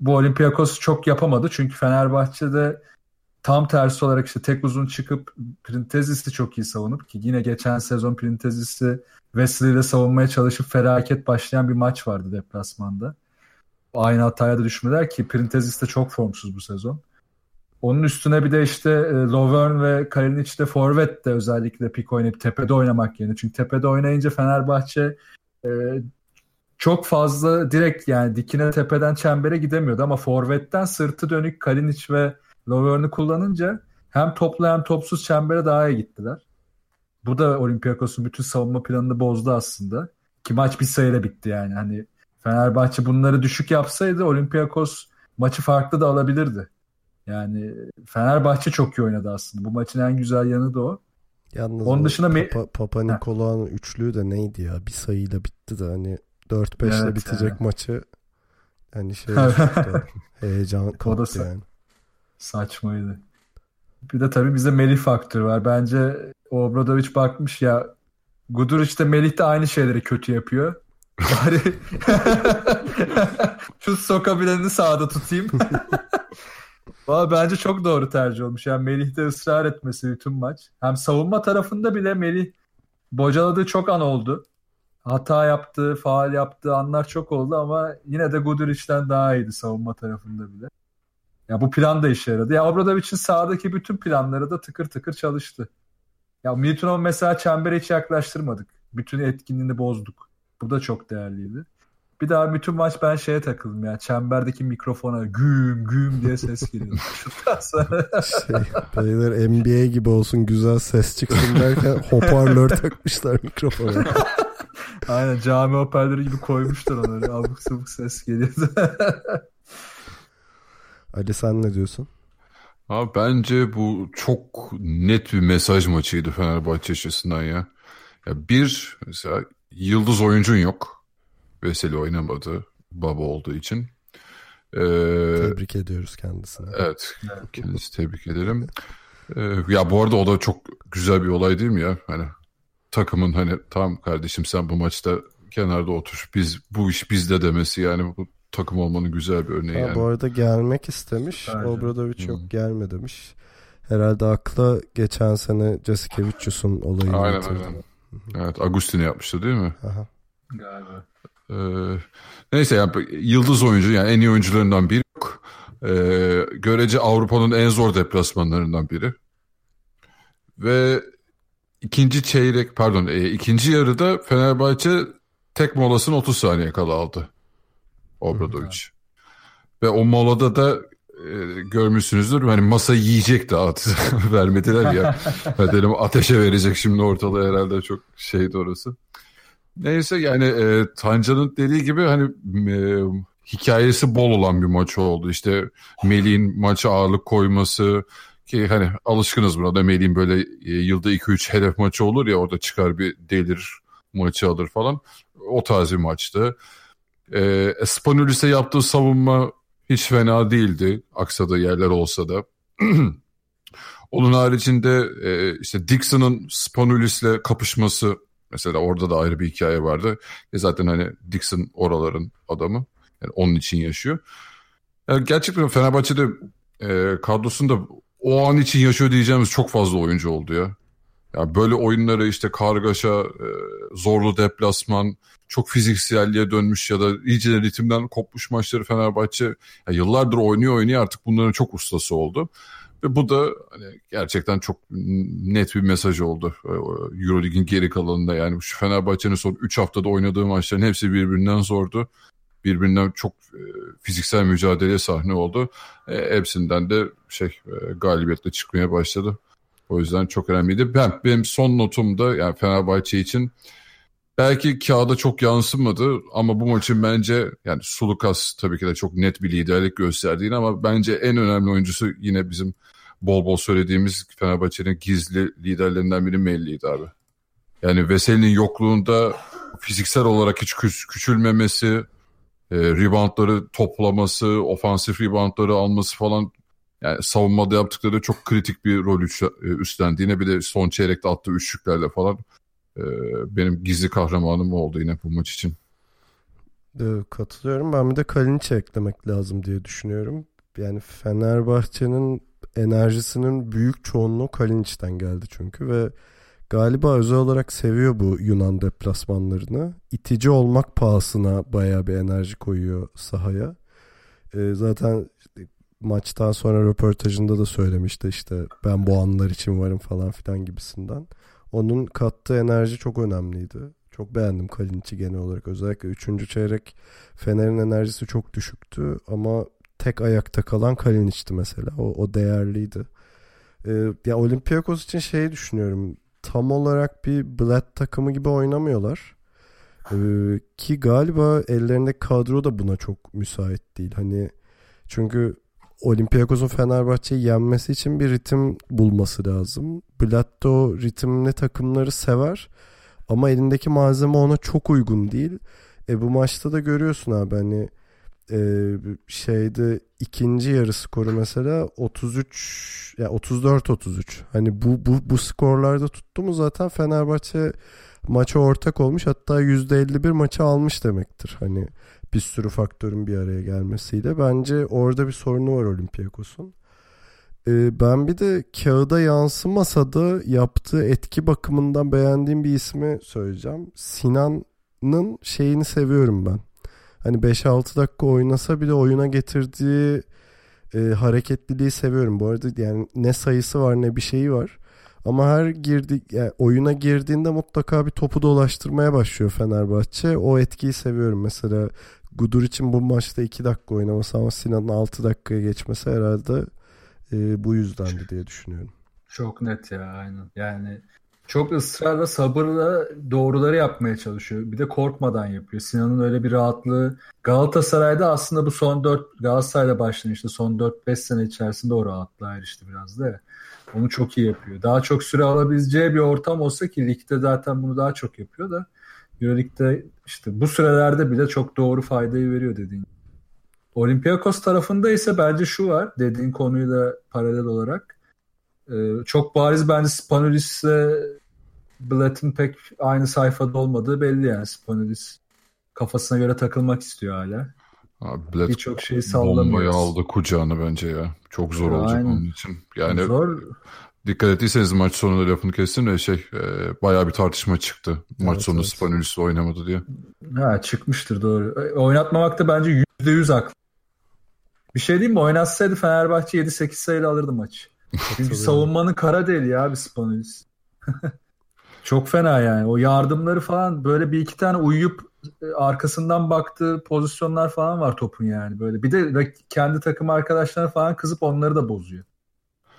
[SPEAKER 3] Bu Olympiakos çok yapamadı çünkü Fenerbahçe'de tam tersi olarak işte tek uzun çıkıp Printezis'i çok iyi savunup ki yine geçen sezon Printezis'i Wesley ile savunmaya çalışıp felaket başlayan bir maç vardı deplasmanda. Aynı hataya da düşmediler ki Printezis de çok formsuz bu sezon. Onun üstüne bir de işte e, Lovern ve Kalinic de forvet de özellikle pik oynayıp tepede oynamak yerine. Çünkü tepede oynayınca Fenerbahçe e, çok fazla direkt yani dikine tepeden çembere gidemiyordu ama forvetten sırtı dönük Kalinic ve Lovern'ı kullanınca hem toplu hem topsuz çembere daha iyi gittiler. Bu da Olympiakos'un bütün savunma planını bozdu aslında. Ki maç bir sayıyla bitti yani. Hani Fenerbahçe bunları düşük yapsaydı Olympiakos maçı farklı da alabilirdi. Yani Fenerbahçe çok iyi oynadı aslında. Bu maçın en güzel yanı da o.
[SPEAKER 1] Yalnız Onun dışında Papa, Papa Nikolaou'nun üçlüğü de neydi ya? Bir sayıyla bitti de hani 4-5 ile evet bitecek yani. maçı hani şey heyecan kaptı yani.
[SPEAKER 3] Saçmaydı. Bir de tabii bize Melih faktörü var. Bence Obradoviç bakmış ya Guduric de Melih de aynı şeyleri kötü yapıyor. Bari şu sokabileni sağda tutayım. Valla bence çok doğru tercih olmuş. Yani Melih de ısrar etmesi bütün maç. Hem savunma tarafında bile Melih bocaladığı çok an oldu. Hata yaptığı, faal yaptığı anlar çok oldu ama yine de Guduric'den daha iyiydi savunma tarafında bile. Ya bu plan da işe yaradı. Ya Obradovic'in sahadaki bütün planları da tıkır tıkır çalıştı. Ya Milutinov mesela çembere hiç yaklaştırmadık. Bütün etkinliğini bozduk. Bu da çok değerliydi. Bir daha bütün maç ben şeye takıldım ya. Çemberdeki mikrofona güm güm diye ses geliyordu.
[SPEAKER 1] şey, beyler NBA gibi olsun güzel ses çıksın derken hoparlör takmışlar mikrofona.
[SPEAKER 3] Aynen cami hoparlörü gibi koymuşlar onları. Abuk sabuk ses geliyordu.
[SPEAKER 1] Ali sen ne diyorsun?
[SPEAKER 2] Abi bence bu çok net bir mesaj maçıydı Fenerbahçe açısından ya. ya bir mesela yıldız oyuncun yok. Veseli oynamadı baba olduğu için.
[SPEAKER 1] Ee, tebrik ediyoruz kendisine.
[SPEAKER 2] Evet. Kendisi tebrik ederim. Ee, ya bu arada o da çok güzel bir olay değil mi ya? Hani takımın hani tamam kardeşim sen bu maçta kenarda otur. Biz bu iş bizde demesi yani bu takım olmanın güzel bir örneği ha, yani.
[SPEAKER 1] Bu arada gelmek istemiş. Aynen. Obradovic yok hmm. gelme demiş. Herhalde akla geçen sene Jasikevicius'un olayını
[SPEAKER 2] aynen, getirdi. Aynen. Evet Agustin'i yapmıştı değil mi?
[SPEAKER 3] Aha. Galiba.
[SPEAKER 2] Ee, neyse yani yıldız oyuncu yani en iyi oyuncularından biri yok. Ee, görece Avrupa'nın en zor deplasmanlarından biri. Ve ikinci çeyrek pardon e, ikinci yarıda Fenerbahçe tek molasını 30 saniye kala aldı. Obradovic. Ve o molada da e, görmüşsünüzdür. Hani masayı yiyecek de at vermediler ya. Dedim ateşe verecek şimdi ortalığı herhalde çok şeydi orası. Neyse yani e, Tancan'ın dediği gibi hani e, hikayesi bol olan bir maç oldu. İşte Melih'in maça ağırlık koyması ki hani alışkınız buna da Melih'in böyle e, yılda 2-3 hedef maçı olur ya orada çıkar bir delir maçı alır falan. O tarz bir maçtı. E, Spanulis'e yaptığı savunma hiç fena değildi. Aksadığı yerler olsa da. Onun haricinde e, işte Dixon'ın Spanulis'le kapışması mesela orada da ayrı bir hikaye vardı. E zaten hani Dixon oraların adamı. Yani onun için yaşıyor. Yani gerçekten Fenerbahçe'de e, kadrosunda o an için yaşıyor diyeceğimiz çok fazla oyuncu oldu ya. Ya böyle oyunları işte kargaşa, e, zorlu deplasman, çok fizikselliğe dönmüş ya da iyice ritimden kopmuş maçları Fenerbahçe ya yıllardır oynuyor oynuyor artık bunların çok ustası oldu. Ve bu da hani gerçekten çok net bir mesaj oldu e, Eurolig'in geri kalanında. Yani şu Fenerbahçe'nin son 3 haftada oynadığı maçların hepsi birbirinden zordu. Birbirinden çok e, fiziksel mücadele sahne oldu. E, hepsinden de şey e, galibiyetle çıkmaya başladı. O yüzden çok önemliydi. Ben benim son notum da yani Fenerbahçe için belki kağıda çok yansımadı ama bu maçın bence yani Sulukas tabii ki de çok net bir liderlik gösterdiğini ama bence en önemli oyuncusu yine bizim bol bol söylediğimiz Fenerbahçe'nin gizli liderlerinden biri Melli'ydi abi. Yani Veseli'nin yokluğunda fiziksel olarak hiç küç, küçülmemesi, e, reboundları toplaması, ofansif reboundları alması falan yani savunmada yaptıkları çok kritik bir rol e, üstlendiğine bir de son çeyrekte attığı üçlüklerle falan e, benim gizli kahramanım oldu yine bu maç için.
[SPEAKER 1] Katılıyorum. Ben bir de Kalinic'i eklemek lazım diye düşünüyorum. Yani Fenerbahçe'nin enerjisinin büyük çoğunluğu Kalinic'ten geldi çünkü ve galiba özel olarak seviyor bu Yunan deplasmanlarını. İtici olmak pahasına bayağı bir enerji koyuyor sahaya. E, zaten maçtan sonra röportajında da söylemişti işte ben bu anlar için varım falan filan gibisinden. Onun kattığı enerji çok önemliydi. Çok beğendim Kalinic'i genel olarak. Özellikle 3. çeyrek Fener'in enerjisi çok düşüktü ama tek ayakta kalan Kalinic'ti mesela. O, o değerliydi. Ee, ya Olympiakos için şeyi düşünüyorum. Tam olarak bir Bled takımı gibi oynamıyorlar. Ee, ki galiba ellerinde kadro da buna çok müsait değil. Hani çünkü Olympiakos'un Fenerbahçe'yi yenmesi için bir ritim bulması lazım. Blatt da o ritimli takımları sever ama elindeki malzeme ona çok uygun değil. E bu maçta da görüyorsun abi hani e, şeyde ikinci yarı skoru mesela 33 ya yani 34 33. Hani bu bu bu skorlarda tuttu mu zaten Fenerbahçe maça ortak olmuş hatta %51 maçı almış demektir. Hani bir sürü faktörün bir araya gelmesiyle. Bence orada bir sorunu var Olympiakos'un. Ee, ben bir de kağıda yansımasa da yaptığı etki bakımından beğendiğim bir ismi söyleyeceğim. Sinan'ın şeyini seviyorum ben. Hani 5-6 dakika oynasa bile oyuna getirdiği e, hareketliliği seviyorum. Bu arada yani ne sayısı var ne bir şeyi var. Ama her girdi yani oyuna girdiğinde mutlaka bir topu dolaştırmaya başlıyor Fenerbahçe. O etkiyi seviyorum. Mesela Gudur için bu maçta 2 dakika oynaması ama Sinan'ın 6 dakikaya geçmesi herhalde e, bu yüzdendi diye düşünüyorum.
[SPEAKER 3] Çok net ya aynen. Yani çok ısrarla sabırla doğruları yapmaya çalışıyor. Bir de korkmadan yapıyor. Sinan'ın öyle bir rahatlığı. Galatasaray'da aslında bu son 4 Galatasaray'da başlayan işte son 4-5 sene içerisinde o rahatlığa erişti biraz da. Onu çok iyi yapıyor. Daha çok süre alabileceği bir ortam olsa ki ligde zaten bunu daha çok yapıyor da Euroleague'de işte bu sürelerde bile çok doğru faydayı veriyor dediğin. Olympiakos tarafında ise bence şu var dediğin konuyu da paralel olarak ee, çok bariz bence Spanulis'le Blatt'ın pek aynı sayfada olmadığı belli yani Spanulis kafasına göre takılmak istiyor hala.
[SPEAKER 2] Abi Birçok şey sallamıyor. Bombayı aldı kucağına bence ya. Çok zor ya, olacak aynen. onun için. Yani zor. Dikkat ettiyseniz maç sonunda lafını kestim de şey e, bayağı bir tartışma çıktı. Maç evet, sonu evet. Spanulis oynamadı diye.
[SPEAKER 3] Ha çıkmıştır doğru. E, oynatmamak da bence %100 haklı. Bir şey diyeyim mi? Oynatsaydı Fenerbahçe 7-8 sayıyla alırdı maçı. Çünkü savunmanın kara deli ya bir Spanulis. Çok fena yani. O yardımları falan böyle bir iki tane uyuyup e, arkasından baktığı pozisyonlar falan var topun yani. Böyle bir de kendi takım arkadaşları falan kızıp onları da bozuyor.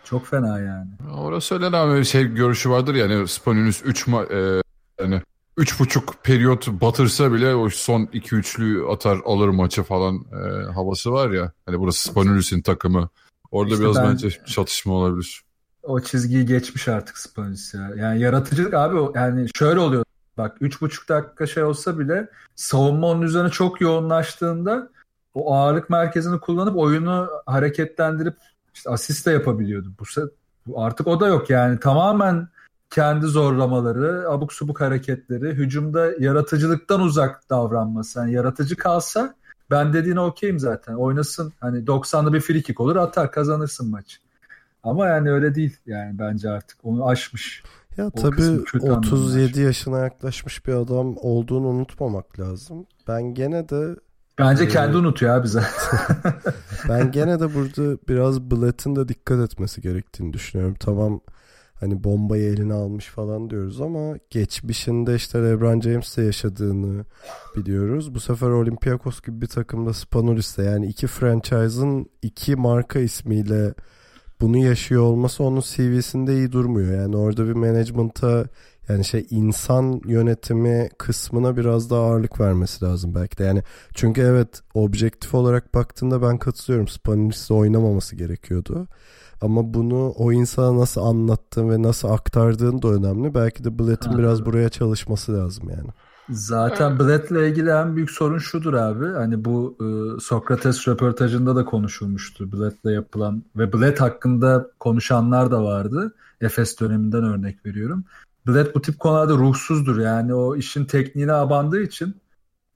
[SPEAKER 3] Çok fena yani.
[SPEAKER 2] Orası öyle ama şey görüşü vardır yani Spanulis 3 ma- e, yani üç buçuk periyot batırsa bile o son iki üçlü atar alır maçı falan e, havası var ya. Hani burası Spanulis'in takımı. Orada işte biraz ben, bence çatışma olabilir.
[SPEAKER 3] O çizgiyi geçmiş artık Spanulis ya. Yani yaratıcılık abi yani şöyle oluyor. Bak 3,5 dakika şey olsa bile savunma onun üzerine çok yoğunlaştığında o ağırlık merkezini kullanıp oyunu hareketlendirip işte asist de yapabiliyordu. Bu artık o da yok yani. Tamamen kendi zorlamaları, abuk subuk hareketleri, hücumda yaratıcılıktan uzak davranması. Yani yaratıcı kalsa ben dediğine okeyim zaten. Oynasın hani 90'lı bir free kick olur atar kazanırsın maç. Ama yani öyle değil yani bence artık onu aşmış.
[SPEAKER 1] Ya o tabii 37 yaşına yaklaşmış bir adam olduğunu unutmamak lazım. Ben gene de
[SPEAKER 3] Bence ee, kendi unutuyor abi bize.
[SPEAKER 1] ben gene de burada biraz Blatt'ın da dikkat etmesi gerektiğini düşünüyorum. Tamam hani bombayı eline almış falan diyoruz ama geçmişinde işte LeBron James'le yaşadığını biliyoruz. Bu sefer Olympiakos gibi bir takımda Spanulis'te yani iki franchise'ın iki marka ismiyle bunu yaşıyor olması onun CV'sinde iyi durmuyor. Yani orada bir management'a yani şey insan yönetimi kısmına biraz daha ağırlık vermesi lazım belki de. Yani çünkü evet objektif olarak baktığında ben katılıyorum. Spanulis'te oynamaması gerekiyordu. Ama bunu o insana nasıl anlattığın ve nasıl aktardığın da önemli. Belki de Blatt'ın biraz buraya çalışması lazım yani.
[SPEAKER 3] Zaten Blatt'le ilgili en büyük sorun şudur abi. Hani bu e, Sokrates röportajında da konuşulmuştu Blatt'le yapılan ve Blatt hakkında konuşanlar da vardı. Efes döneminden örnek veriyorum. Blatt bu tip konularda ruhsuzdur. Yani o işin tekniğine abandığı için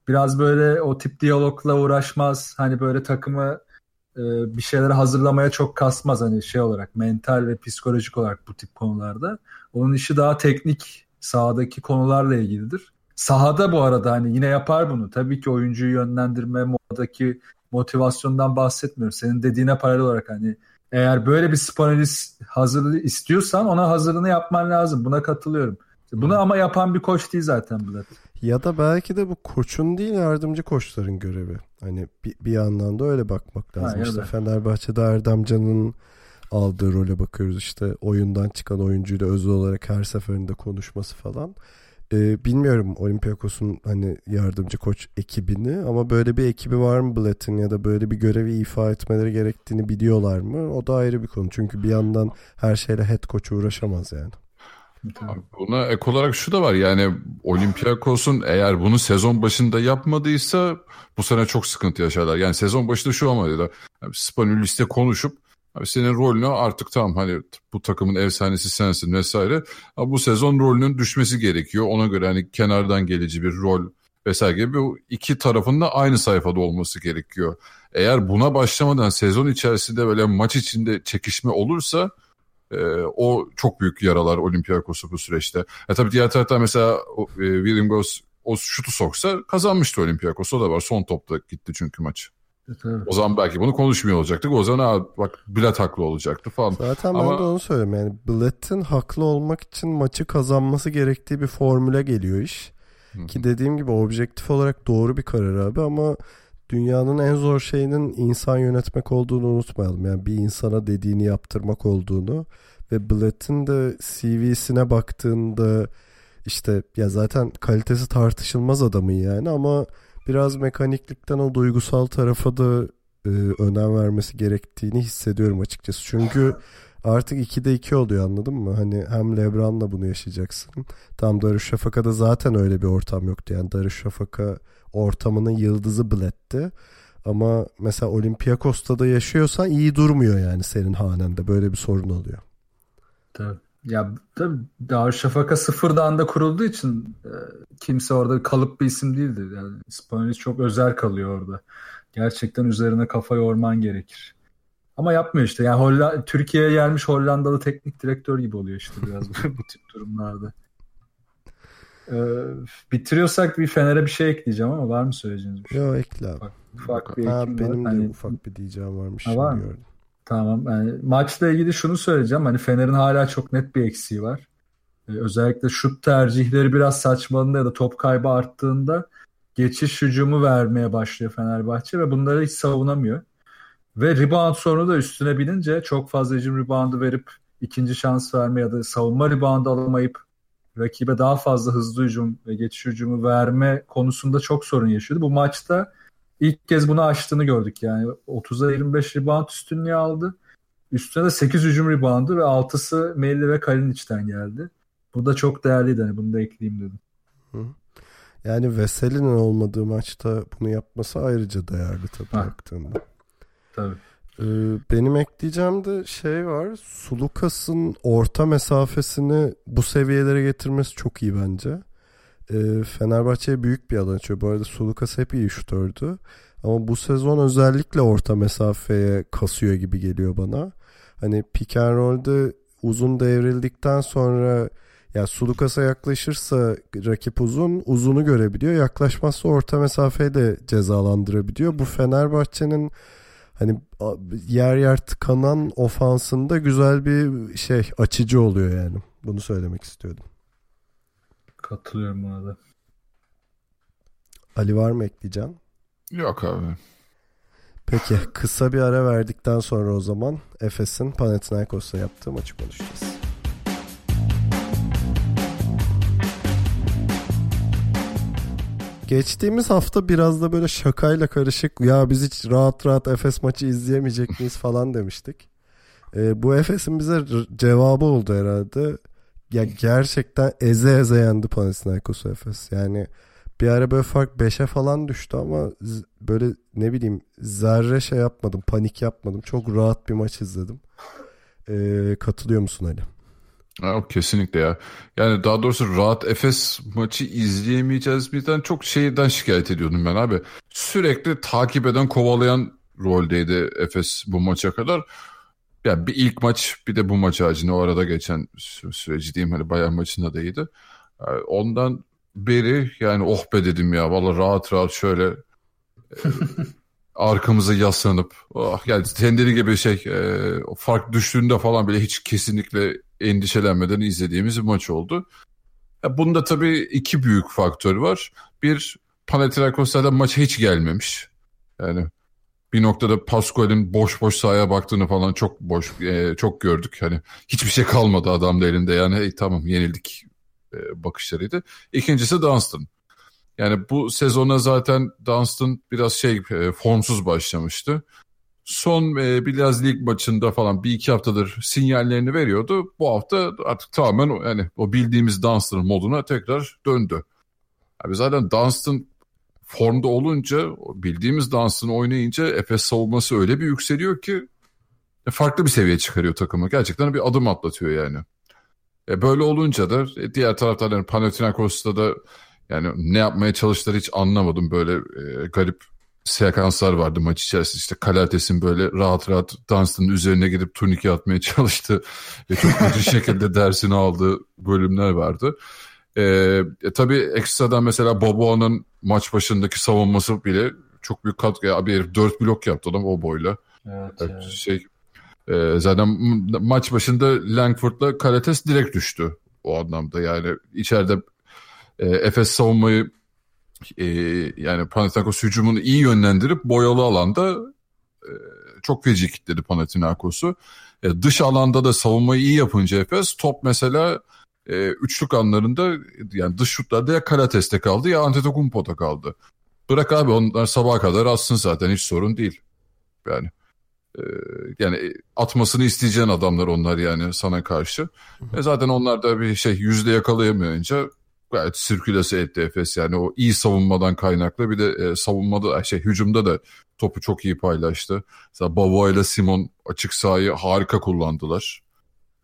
[SPEAKER 3] biraz böyle o tip diyalogla uğraşmaz. Hani böyle takımı e, bir şeyleri hazırlamaya çok kasmaz hani şey olarak mental ve psikolojik olarak bu tip konularda. Onun işi daha teknik sahadaki konularla ilgilidir. Sahada bu arada hani yine yapar bunu. Tabii ki oyuncuyu yönlendirme modadaki motivasyondan bahsetmiyorum. Senin dediğine paralel olarak hani eğer böyle bir spanalist hazırlığı istiyorsan ona hazırlığını yapman lazım. Buna katılıyorum. Bunu ama yapan bir koç değil zaten Blatt.
[SPEAKER 1] Ya da belki de bu koçun değil yardımcı koçların görevi. Hani bir, bir yandan da öyle bakmak lazım. Ha, işte Fenerbahçe'de Erdem Can'ın aldığı role bakıyoruz. İşte oyundan çıkan oyuncuyla özel olarak her seferinde konuşması falan. Ee, bilmiyorum Olympiakos'un hani yardımcı koç ekibini ama böyle bir ekibi var mı Blatt'ın ya da böyle bir görevi ifa etmeleri gerektiğini biliyorlar mı? O da ayrı bir konu. Çünkü bir yandan her şeyle head coach uğraşamaz yani.
[SPEAKER 2] Abi buna ek olarak şu da var yani Olympiakos'un eğer bunu sezon başında yapmadıysa bu sene çok sıkıntı yaşarlar. Yani sezon başında şu ama yani Spanulis'te konuşup Abi senin rolünü artık tamam hani bu takımın efsanesi sensin vesaire. Ama bu sezon rolünün düşmesi gerekiyor. Ona göre hani kenardan gelici bir rol vesaire gibi bu iki tarafın da aynı sayfada olması gerekiyor. Eğer buna başlamadan sezon içerisinde böyle maç içinde çekişme olursa e, o çok büyük yaralar Olympiakos'u bu süreçte. E tabii diğer taraftan mesela e, William Goss o şutu soksa kazanmıştı Olympiakos. O da var. Son topta gitti çünkü maç. Evet. O zaman belki bunu konuşmuyor olacaktık. O zaman bak Blatt haklı olacaktı falan.
[SPEAKER 1] Zaten Ama... ben de onu söylüyorum. Yani Blatt'ın haklı olmak için maçı kazanması gerektiği bir formüle geliyor iş. Hı-hı. Ki dediğim gibi objektif olarak doğru bir karar abi ama dünyanın en zor şeyinin insan yönetmek olduğunu unutmayalım. Yani bir insana dediğini yaptırmak olduğunu ve Blatt'ın da CV'sine baktığında işte ya zaten kalitesi tartışılmaz adamın yani ama biraz mekaniklikten o duygusal tarafa da e, önem vermesi gerektiğini hissediyorum açıkçası. Çünkü artık 2'de 2 oluyor anladın mı? Hani hem Lebron'la bunu yaşayacaksın. Tam Darüşşafaka'da zaten öyle bir ortam yoktu. Yani Darüşşafaka ortamının yıldızı Blatt'ti. Ama mesela Olympiakos'ta da yaşıyorsan iyi durmuyor yani senin hanende. Böyle bir sorun oluyor.
[SPEAKER 3] Tabii. Ya tabii Darüşşafaka sıfırdan da kurulduğu için e, kimse orada kalıp bir isim değildir. Yani İspanyol çok özel kalıyor orada. Gerçekten üzerine kafa yorman gerekir. Ama yapmıyor işte. Yani Holla Türkiye'ye gelmiş Hollandalı teknik direktör gibi oluyor işte biraz bu tip durumlarda. Ee, bitiriyorsak bir Fener'e bir şey ekleyeceğim ama var mı söyleyeceğiniz bir şey?
[SPEAKER 1] Yok ekle abi. Ufak, ufak bir ha, benim var. de hani... ufak bir diyeceğim varmış. Ha, var mı? Gördüm.
[SPEAKER 3] Tamam. Yani maçla ilgili şunu söyleyeceğim. Hani Fener'in hala çok net bir eksiği var. Ee, özellikle şut tercihleri biraz saçmalığında ya da top kaybı arttığında geçiş hücumu vermeye başlıyor Fenerbahçe ve bunları hiç savunamıyor. Ve rebound sorunu da üstüne binince çok fazla hücum reboundu verip ikinci şans verme ya da savunma reboundu alamayıp rakibe daha fazla hızlı hücum ve geçiş hücumu verme konusunda çok sorun yaşıyordu. Bu maçta ilk kez bunu aştığını gördük yani. 30'a 25 rebound üstünlüğü aldı. Üstüne de 8 hücum reboundu ve 6'sı Melli ve Kalinic'ten geldi. Bu da çok değerliydi. Hani bunu da ekleyeyim dedim.
[SPEAKER 1] Yani Veseli'nin olmadığı maçta bunu yapması ayrıca değerli tabii
[SPEAKER 3] Ha.
[SPEAKER 1] baktığında.
[SPEAKER 3] Tabii.
[SPEAKER 1] Ee, benim ekleyeceğim de şey var. Sulukas'ın orta mesafesini bu seviyelere getirmesi çok iyi bence. Ee, Fenerbahçe'ye büyük bir alan açıyor. Bu arada Sulukas hep iyi şutördü. Ama bu sezon özellikle orta mesafeye kasıyor gibi geliyor bana. Hani pick and roll'de uzun devrildikten sonra ya Sulukas'a yaklaşırsa rakip uzun, uzunu görebiliyor. Yaklaşmazsa orta mesafeyi de cezalandırabiliyor. Bu Fenerbahçe'nin hani yer yer tıkanan ofansında güzel bir şey açıcı oluyor yani. Bunu söylemek istiyordum.
[SPEAKER 3] Katılıyorum buna da.
[SPEAKER 1] Ali var mı ekleyeceğim?
[SPEAKER 2] Yok abi.
[SPEAKER 1] Peki kısa bir ara verdikten sonra o zaman Efes'in Panathinaikos'la yaptığı maçı konuşacağız. Geçtiğimiz hafta biraz da böyle şakayla karışık ya biz hiç rahat rahat Efes maçı izleyemeyecek miyiz falan demiştik. Ee, bu Efes'in bize cevabı oldu herhalde. Ya gerçekten eze eze yendi Panathinaikos'u Efes. Yani bir ara böyle fark 5'e falan düştü ama böyle ne bileyim zerre şey yapmadım, panik yapmadım. Çok rahat bir maç izledim. Ee, katılıyor musun Ali?
[SPEAKER 2] Ha, kesinlikle ya. Yani daha doğrusu rahat Efes maçı izleyemeyeceğiz birden çok şeyden şikayet ediyordum ben abi. Sürekli takip eden kovalayan roldeydi Efes bu maça kadar. Yani bir ilk maç bir de bu maç haricinde o arada geçen sü- süreci diyeyim hani Bayern maçında da iyiydi. Yani ondan beri yani oh be dedim ya valla rahat rahat şöyle e, arkamıza yaslanıp oh, yani dediğin gibi şey e, fark düştüğünde falan bile hiç kesinlikle endişelenmeden izlediğimiz bir maç oldu. Ya bunda tabii iki büyük faktör var. Bir Panathinaikos'ta maça hiç gelmemiş. Yani bir noktada Pascual'in boş boş sahaya baktığını falan çok boş e, çok gördük. Hani hiçbir şey kalmadı adamda elinde. Yani hey, tamam yenildik e, bakışlarıydı. İkincisi Dunstan. Yani bu sezona zaten Dunstan biraz şey e, formsuz başlamıştı. Son e, biraz lig maçında falan bir iki haftadır sinyallerini veriyordu. Bu hafta artık tamamen yani o bildiğimiz Dunstan moduna tekrar döndü. Abi zaten Dunstan formda olunca bildiğimiz Dunstan oynayınca Efes savunması öyle bir yükseliyor ki e, farklı bir seviye çıkarıyor takımı. Gerçekten bir adım atlatıyor yani. E, böyle olunca da e, diğer taraftan yani Panathinaikos'ta da yani ne yapmaya çalıştılar hiç anlamadım. Böyle e, garip sekanslar vardı maç içerisinde. İşte Kalates'in böyle rahat rahat Dunstan'ın üzerine gidip turnike atmaya çalıştı. Ve çok kötü şekilde dersini aldığı bölümler vardı. E, e, tabii ekstradan mesela Boboa'nın maç başındaki savunması bile çok büyük katkı. Ya, bir herif 4 blok yaptı adam o boyla.
[SPEAKER 3] Evet,
[SPEAKER 2] Evet. Şey, e, zaten maç başında Langford'la Karates direkt düştü o anlamda. Yani içeride e, Efes savunmayı e, yani Panathinaikos hücumunu iyi yönlendirip boyalı alanda e, çok feci kitledi Panathinaikos'u. E, dış alanda da savunmayı iyi yapınca Efes top mesela e, üçlük anlarında yani dış şutlarda ya Karates'te kaldı ya Antetokounmpo'da kaldı. Bırak abi onlar sabaha kadar atsın zaten hiç sorun değil. Yani e, yani atmasını isteyeceğin adamlar onlar yani sana karşı. E zaten onlar da bir şey yüzde yakalayamayınca gayet sirkülese etti Efes yani o iyi savunmadan kaynaklı bir de e, savunmada şey hücumda da topu çok iyi paylaştı. Mesela Bavoa ile Simon açık sahayı harika kullandılar.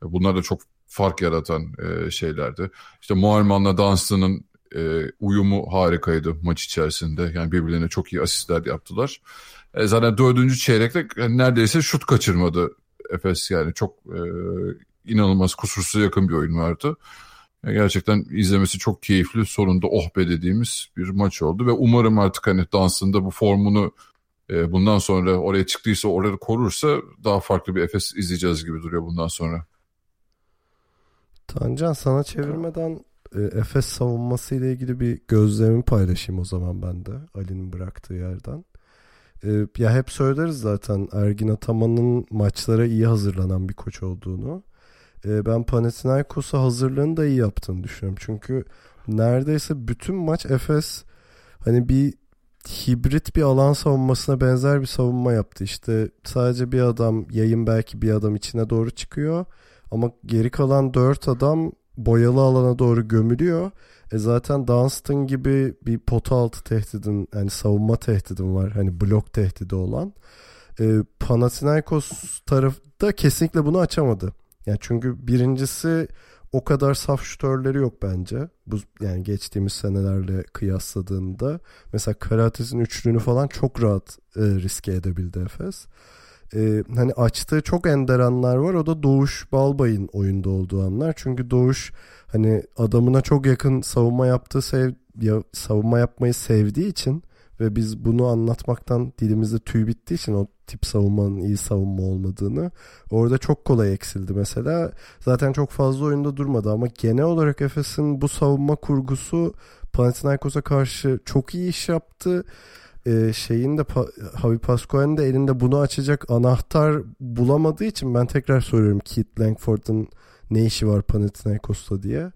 [SPEAKER 2] E, Bunlar da çok fark yaratan e, şeylerdi. İşte Muharman'la Dunstan'ın e, uyumu harikaydı maç içerisinde. Yani birbirlerine çok iyi asistler yaptılar. E, zaten dördüncü çeyrekte yani neredeyse şut kaçırmadı Efes yani çok e, inanılmaz kusursuz yakın bir oyun vardı. E, gerçekten izlemesi çok keyifli sonunda oh be dediğimiz bir maç oldu ve umarım artık hani Dunstan'da bu formunu e, bundan sonra oraya çıktıysa orada korursa daha farklı bir Efes izleyeceğiz gibi duruyor bundan sonra.
[SPEAKER 1] Tancan sana çevirmeden e, Efes savunması ile ilgili bir gözlemimi paylaşayım o zaman ben de Ali'nin bıraktığı yerden. E, ya hep söyleriz zaten Ergin Ataman'ın maçlara iyi hazırlanan bir koç olduğunu. E, ben Panathinaikos'a hazırlığını da iyi yaptığını düşünüyorum. Çünkü neredeyse bütün maç Efes hani bir hibrit bir alan savunmasına benzer bir savunma yaptı. İşte sadece bir adam yayın belki bir adam içine doğru çıkıyor. Ama geri kalan dört adam boyalı alana doğru gömülüyor. E zaten Dunstan gibi bir pota altı tehdidin yani savunma tehdidin var. Hani blok tehdidi olan. E, Panathinaikos tarafta kesinlikle bunu açamadı. Yani çünkü birincisi o kadar saf şutörleri yok bence. Bu yani geçtiğimiz senelerle kıyasladığında mesela Karates'in üçlüğünü falan çok rahat e, riske edebildi Efes. E, hani açtığı çok ender anlar var. O da Doğuş Balbay'ın oyunda olduğu anlar. Çünkü Doğuş hani adamına çok yakın savunma yaptığı sev ya, savunma yapmayı sevdiği için ve biz bunu anlatmaktan dilimizde tüy bittiği için o tip savunmanın iyi savunma olmadığını orada çok kolay eksildi mesela. Zaten çok fazla oyunda durmadı ama genel olarak Efes'in bu savunma kurgusu Panathinaikos'a karşı çok iyi iş yaptı. Ee, şeyin de Javi Pascual'in de elinde bunu açacak anahtar bulamadığı için ben tekrar soruyorum Keith Langford'un ne işi var Panathinaikos'ta diye.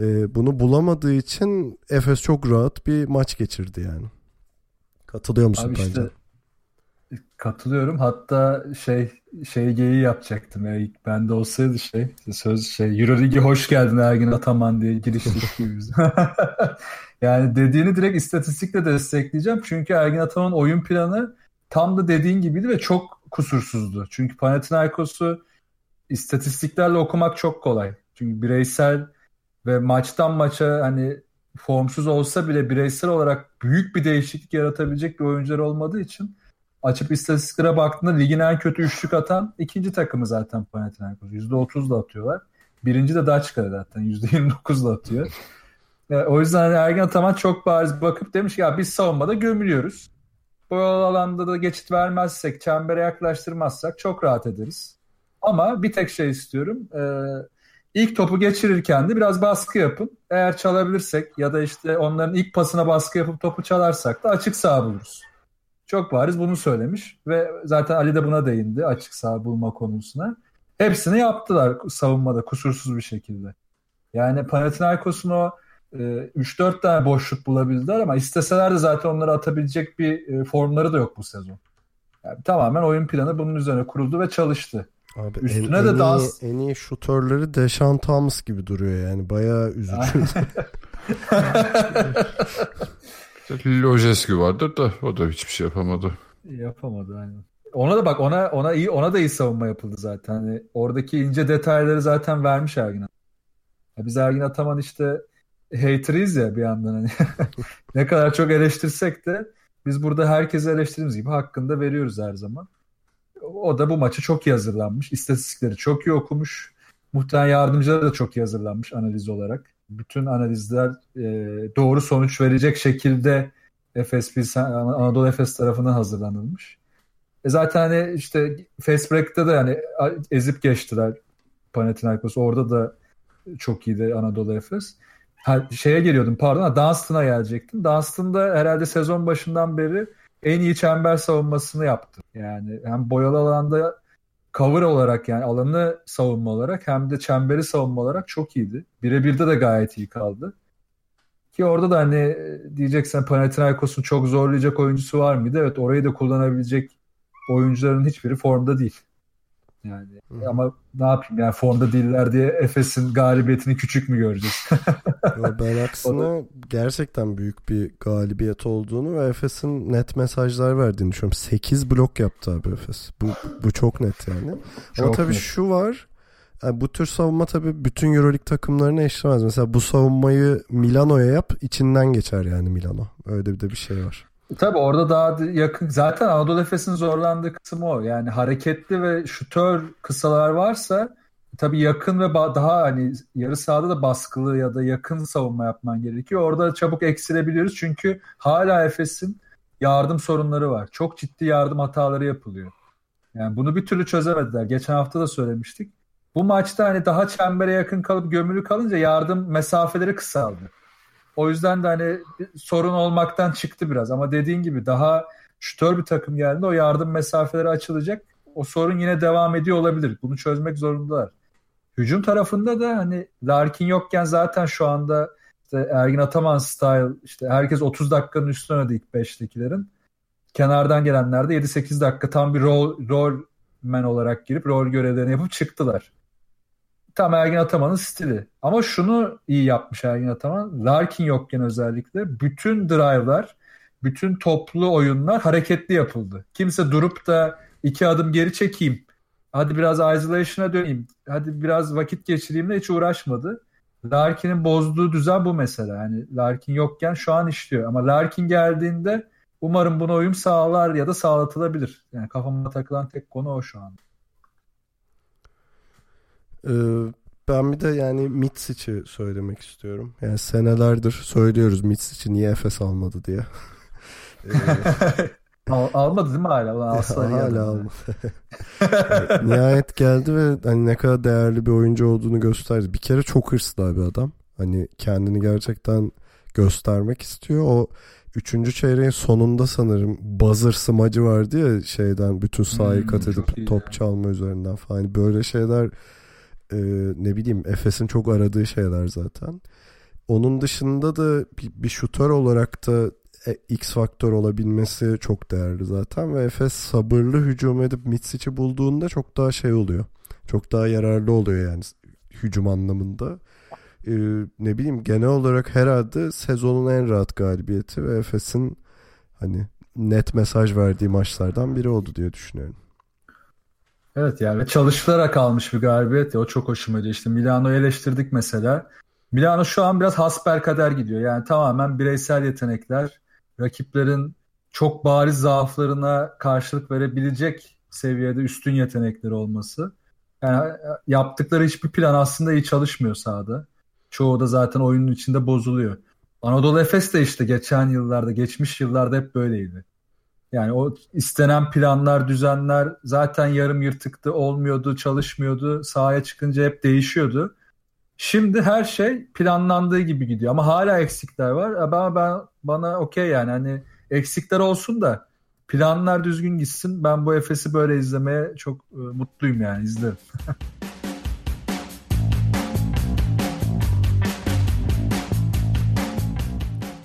[SPEAKER 1] Ee, bunu bulamadığı için Efes çok rahat bir maç geçirdi yani. Katılıyor musun
[SPEAKER 3] Abi işte, Katılıyorum. Hatta şey şey geyi yapacaktım ya. İlk bende olsaydı şey söz şey Euroligi hoş geldin Ergin Ataman diye giriştik gibi yani dediğini direkt istatistikle destekleyeceğim. Çünkü Ergin Ataman oyun planı tam da dediğin gibiydi ve çok kusursuzdu. Çünkü Panathinaikos'u istatistiklerle okumak çok kolay. Çünkü bireysel ve maçtan maça hani formsuz olsa bile bireysel olarak büyük bir değişiklik yaratabilecek bir oyuncular olmadığı için açıp istatistiklere baktığında ligin en kötü üçlük atan ikinci takımı zaten Panathinaikos. %30'la atıyorlar. Birinci de Daçka'da zaten %29'la atıyor. Yani o yüzden hani Ergen Ataman çok bariz bakıp demiş ki ya biz savunmada gömülüyoruz. Bu alanda da geçit vermezsek, çembere yaklaştırmazsak çok rahat ederiz. Ama bir tek şey istiyorum. Ee, ilk topu geçirirken de biraz baskı yapın. Eğer çalabilirsek ya da işte onların ilk pasına baskı yapıp topu çalarsak da açık sağ buluruz. Çok bariz bunu söylemiş ve zaten Ali de buna değindi açık sağ bulma konusuna. Hepsini yaptılar savunmada kusursuz bir şekilde. Yani Panathinaikos'un o e, 3-4 tane boşluk bulabildiler ama isteseler de zaten onları atabilecek bir e, formları da yok bu sezon. Yani tamamen oyun planı bunun üzerine kuruldu ve çalıştı.
[SPEAKER 1] Abi Üstüne en, de en daha iyi, en iyi şutörleri Deşan Thomas gibi duruyor yani bayağı üzücü.
[SPEAKER 2] Lojeski vardır da o da hiçbir şey yapamadı.
[SPEAKER 3] Yapamadı aynen. Ona da bak ona ona iyi ona da iyi savunma yapıldı zaten. Hani oradaki ince detayları zaten vermiş Ergin. Ya biz Ergin Ataman işte hater'iz ya bir yandan hani. ne kadar çok eleştirsek de biz burada herkese eleştirdiğimiz gibi hakkında veriyoruz her zaman. O da bu maçı çok iyi hazırlanmış. İstatistikleri çok iyi okumuş. Muhtemelen yardımcıları da çok iyi hazırlanmış analiz olarak bütün analizler e, doğru sonuç verecek şekilde Efes Anadolu Efes tarafından hazırlanılmış. E zaten hani işte fast break'te de yani ezip geçtiler Panathinaikos. Orada da çok iyiydi Anadolu Efes. Ha, şeye geliyordum pardon Dunstan'a gelecektim. Dunstan herhalde sezon başından beri en iyi çember savunmasını yaptı. Yani hem boyalı alanda cover olarak yani alanı savunma olarak hem de çemberi savunma olarak çok iyiydi. Birebirde de gayet iyi kaldı. Ki orada da hani diyeceksen Panathinaikos'un çok zorlayacak oyuncusu var mıydı? Evet orayı da kullanabilecek oyuncuların hiçbiri formda değil. Yani Hı. ama ne yapayım yani formda değiller diye Efes'in galibiyetini küçük mü göreceğiz?
[SPEAKER 1] Yo, ben aksine gerçekten büyük bir galibiyet olduğunu ve Efes'in net mesajlar verdiğini düşünüyorum. 8 blok yaptı abi Efes. Bu, bu çok net yani. Çok ama tabii net. şu var. Yani bu tür savunma tabii bütün Euroleague takımlarına eşlemez. Mesela bu savunmayı Milano'ya yap içinden geçer yani Milano. Öyle bir de bir şey var.
[SPEAKER 3] Tabii orada daha yakın. Zaten Anadolu Efes'in zorlandığı kısım o. Yani hareketli ve şutör kısalar varsa tabii yakın ve daha hani yarı sahada da baskılı ya da yakın savunma yapman gerekiyor. Orada çabuk eksilebiliyoruz çünkü hala Efes'in yardım sorunları var. Çok ciddi yardım hataları yapılıyor. Yani bunu bir türlü çözemediler. Geçen hafta da söylemiştik. Bu maçta hani daha çembere yakın kalıp gömülü kalınca yardım mesafeleri kısaldı. O yüzden de hani sorun olmaktan çıktı biraz. Ama dediğin gibi daha şütör bir takım geldi. O yardım mesafeleri açılacak. O sorun yine devam ediyor olabilir. Bunu çözmek zorundalar. Hücum tarafında da hani Larkin yokken zaten şu anda işte Ergin Ataman style işte herkes 30 dakikanın üstüne oynadı ilk 5'tekilerin. Kenardan gelenler de 7-8 dakika tam bir rol, rol man olarak girip rol görevlerini yapıp çıktılar tam Ergin Ataman'ın stili. Ama şunu iyi yapmış Ergin Ataman. Larkin yokken özellikle bütün drive'lar, bütün toplu oyunlar hareketli yapıldı. Kimse durup da iki adım geri çekeyim. Hadi biraz isolation'a döneyim. Hadi biraz vakit geçireyim de hiç uğraşmadı. Larkin'in bozduğu düzen bu mesela. Yani Larkin yokken şu an işliyor. Ama Larkin geldiğinde umarım buna uyum sağlar ya da sağlatılabilir. Yani kafama takılan tek konu o şu an.
[SPEAKER 1] Ee, ben bir de yani Mitsic'i söylemek istiyorum. Yani senelerdir söylüyoruz Mitsic'i niye Efes almadı diye.
[SPEAKER 3] ee, Al, almadı değil mi hala? Ulan
[SPEAKER 1] hala almadı. Nihayet geldi ve hani ne kadar değerli bir oyuncu olduğunu gösterdi. Bir kere çok hırslı bir adam. Hani kendini gerçekten göstermek istiyor. O üçüncü çeyreğin sonunda sanırım buzzer smacı vardı ya şeyden bütün sahayı hmm, kat edip top ya. çalma üzerinden falan. Hani böyle şeyler e, ne bileyim Efes'in çok aradığı şeyler zaten. Onun dışında da bir, bir şutör olarak da e, X faktör olabilmesi çok değerli zaten ve Efes sabırlı hücum edip Mitsic'i bulduğunda çok daha şey oluyor. Çok daha yararlı oluyor yani hücum anlamında. Ee, ne bileyim genel olarak herhalde sezonun en rahat galibiyeti ve Efes'in hani net mesaj verdiği maçlardan biri oldu diye düşünüyorum.
[SPEAKER 3] Evet yani çalışılarak almış bir galibiyet ya o çok hoşuma gidiyor. İşte Milano'yu eleştirdik mesela. Milano şu an biraz hasper kader gidiyor. Yani tamamen bireysel yetenekler, rakiplerin çok bariz zaaflarına karşılık verebilecek seviyede üstün yetenekleri olması. Yani yaptıkları hiçbir plan aslında iyi çalışmıyor sahada. Çoğu da zaten oyunun içinde bozuluyor. Anadolu Efes de işte geçen yıllarda, geçmiş yıllarda hep böyleydi. Yani o istenen planlar, düzenler zaten yarım yırtıktı, olmuyordu, çalışmıyordu. Sahaya çıkınca hep değişiyordu. Şimdi her şey planlandığı gibi gidiyor ama hala eksikler var. Ama ben bana okey yani hani eksikler olsun da planlar düzgün gitsin. Ben bu Efes'i böyle izlemeye çok e, mutluyum yani izlerim.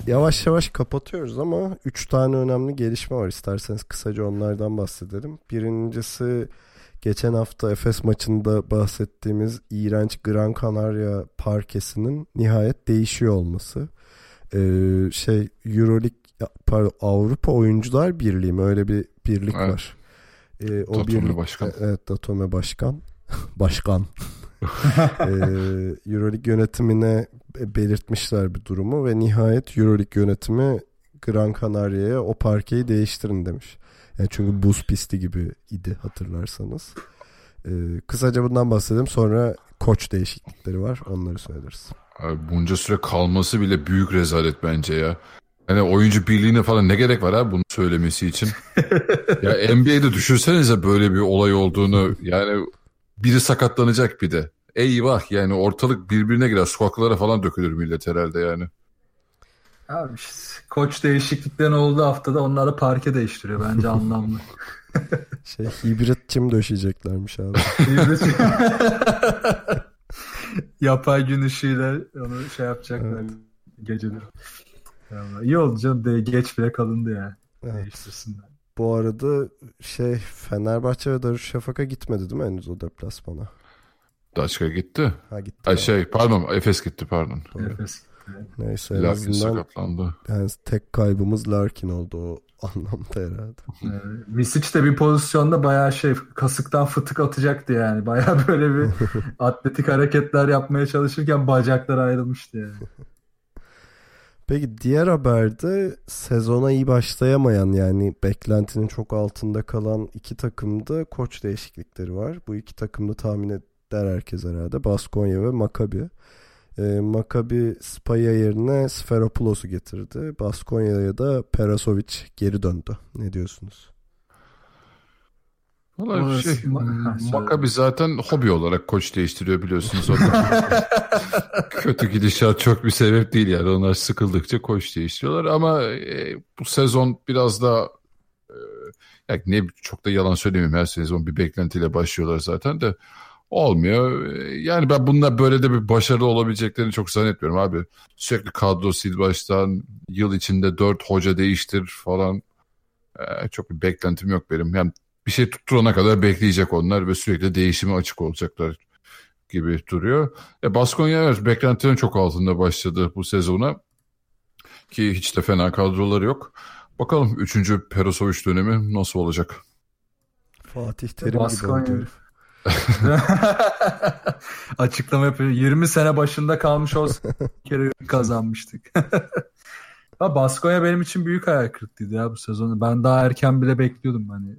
[SPEAKER 1] yavaş yavaş kapatıyoruz ama 3 tane önemli gelişme var. İsterseniz kısaca onlardan bahsedelim. Birincisi geçen hafta Efes maçında bahsettiğimiz iğrenç Gran Canaria parkesinin nihayet değişiyor olması. Ee, şey Euroleague pardon, Avrupa Oyuncular Birliği mi öyle bir birlik evet. var.
[SPEAKER 2] Ee, o Datome birlik, Başkan.
[SPEAKER 1] Evet Datome Başkan. Başkan. ee, Euroleague yönetimine belirtmişler bir durumu ve nihayet Euroleague yönetimi Gran Canaria'ya o parkeyi değiştirin demiş. Yani çünkü buz pisti gibi idi hatırlarsanız. Ee, kısaca bundan bahsedelim sonra koç değişiklikleri var onları söyleriz.
[SPEAKER 2] Abi bunca süre kalması bile büyük rezalet bence ya. Hani oyuncu birliğine falan ne gerek var abi bunu söylemesi için? ya NBA'de düşünsenize böyle bir olay olduğunu yani biri sakatlanacak bir de. Eyvah yani ortalık birbirine girer sokaklara falan dökülür millet herhalde yani.
[SPEAKER 3] Abi işte, koç değişikliklerin olduğu haftada onlar da parke değiştiriyor bence anlamlı.
[SPEAKER 1] şey hibrit çim döşeyeceklermiş abi.
[SPEAKER 3] Yapay gün ışığıyla onu şey yapacaklar evet. geceleri. Yani iyi oldu canım de geç bile kalındı ya. Evet. Değiştirsinler.
[SPEAKER 1] Bu arada şey Fenerbahçe ve Darüşşafaka gitmedi değil mi henüz o deplasmana?
[SPEAKER 2] Daçka gitti.
[SPEAKER 1] Ha gitti.
[SPEAKER 2] Ay şey pardon Efes gitti pardon.
[SPEAKER 3] Doğru. Efes.
[SPEAKER 1] Neyse en Larkin azından sakatlandı. Yani tek kaybımız Larkin oldu o anlamda herhalde.
[SPEAKER 3] Ee, Misic de bir pozisyonda bayağı şey kasıktan fıtık atacaktı yani. Bayağı böyle bir atletik hareketler yapmaya çalışırken bacaklar ayrılmıştı yani.
[SPEAKER 1] Peki diğer haberde sezona iyi başlayamayan yani beklentinin çok altında kalan iki takımda koç değişiklikleri var. Bu iki takımda tahmin eder herkes herhalde. Baskonya ve Maccabi. E, Maccabi Spaya yerine Sferopoulos'u getirdi. Baskonya'ya da Perasovic geri döndü. Ne diyorsunuz?
[SPEAKER 2] Valla şey, Maccabi zaten hobi olarak koç değiştiriyor biliyorsunuz. Kötü gidişat çok bir sebep değil yani. Onlar sıkıldıkça koç değiştiriyorlar ama e, bu sezon biraz da e, yani ne çok da yalan söylemeyeyim her sezon bir beklentiyle başlıyorlar zaten de olmuyor. Yani ben bunlar böyle de bir başarılı olabileceklerini çok zannetmiyorum abi. Sürekli kadro sil baştan yıl içinde dört hoca değiştir falan. Ee, çok bir beklentim yok benim. Yani bir şey tutturana kadar bekleyecek onlar ve sürekli değişime açık olacaklar. gibi duruyor. E, Baskonya evet beklentilerin çok altında başladı bu sezona. Ki hiç de fena kadroları yok. Bakalım 3. Perosovic dönemi nasıl olacak?
[SPEAKER 1] Fatih Terim
[SPEAKER 3] Baskonya.
[SPEAKER 1] gibi.
[SPEAKER 3] Açıklama yapıyor. 20 sene başında kalmış olsa bir kere kazanmıştık. ha, Baskonya benim için büyük hayal kırıklığıydı ya bu sezonu. Ben daha erken bile bekliyordum hani.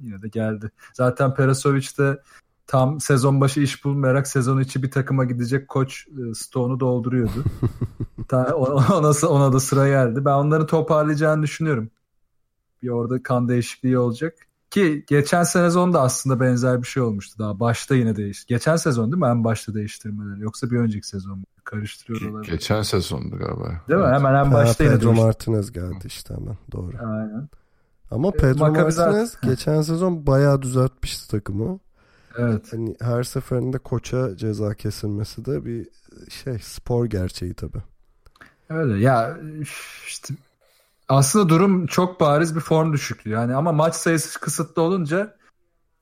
[SPEAKER 3] Yine de geldi. Zaten Perasovic de tam sezon başı iş bulmayarak sezon içi bir takıma gidecek koç e, Stone'u dolduruyordu. Ta- ona, ona da sıra geldi. Ben onları toparlayacağını düşünüyorum. Bir orada kan değişikliği olacak. Ki geçen sezon da aslında benzer bir şey olmuştu daha. Başta yine değişti. Geçen sezon değil mi? En başta değiştirmeleri. Yoksa bir önceki sezon mu? Karıştırıyorlar.
[SPEAKER 2] Geçen sezondu galiba.
[SPEAKER 3] Değil mi?
[SPEAKER 2] Evet.
[SPEAKER 3] Hemen en
[SPEAKER 1] Ha,
[SPEAKER 3] başta yine
[SPEAKER 1] Pedro
[SPEAKER 3] değişti.
[SPEAKER 1] Martinez geldi işte hemen doğru.
[SPEAKER 3] Aynen.
[SPEAKER 1] Ama Pedro
[SPEAKER 3] Maccabi zaten-
[SPEAKER 1] Martinez geçen sezon bayağı düzeltmişti takımı.
[SPEAKER 3] Evet.
[SPEAKER 1] Hani her seferinde koça ceza kesilmesi de bir şey spor gerçeği tabii.
[SPEAKER 3] Öyle ya işte aslında durum çok bariz bir form düşüklüğü. Yani ama maç sayısı kısıtlı olunca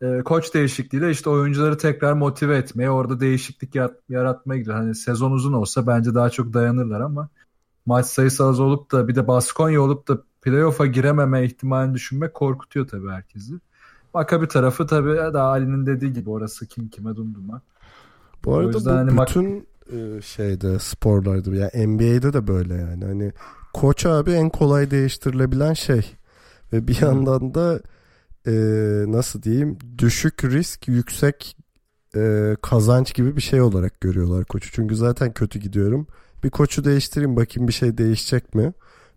[SPEAKER 3] e, koç değişikliğiyle işte oyuncuları tekrar motive etmeye, orada değişiklik yat- yaratmaya gidiyor. Hani sezon uzun olsa bence daha çok dayanırlar ama maç sayısı az olup da bir de Baskonya olup da playoff'a girememe ihtimalini düşünmek korkutuyor tabii herkesi. Maccabi tarafı tabii daha Ali'nin dediği gibi orası kim kime dumduma.
[SPEAKER 1] Bu arada bu
[SPEAKER 3] hani
[SPEAKER 1] bütün e, şeyde sporlarda yani NBA'de de böyle yani. Hani koç abi en kolay değiştirilebilen şey. Ve bir yandan da e, nasıl diyeyim düşük risk yüksek e, kazanç gibi bir şey olarak görüyorlar koçu. Çünkü zaten kötü gidiyorum. Bir koçu değiştireyim bakayım bir şey değişecek mi?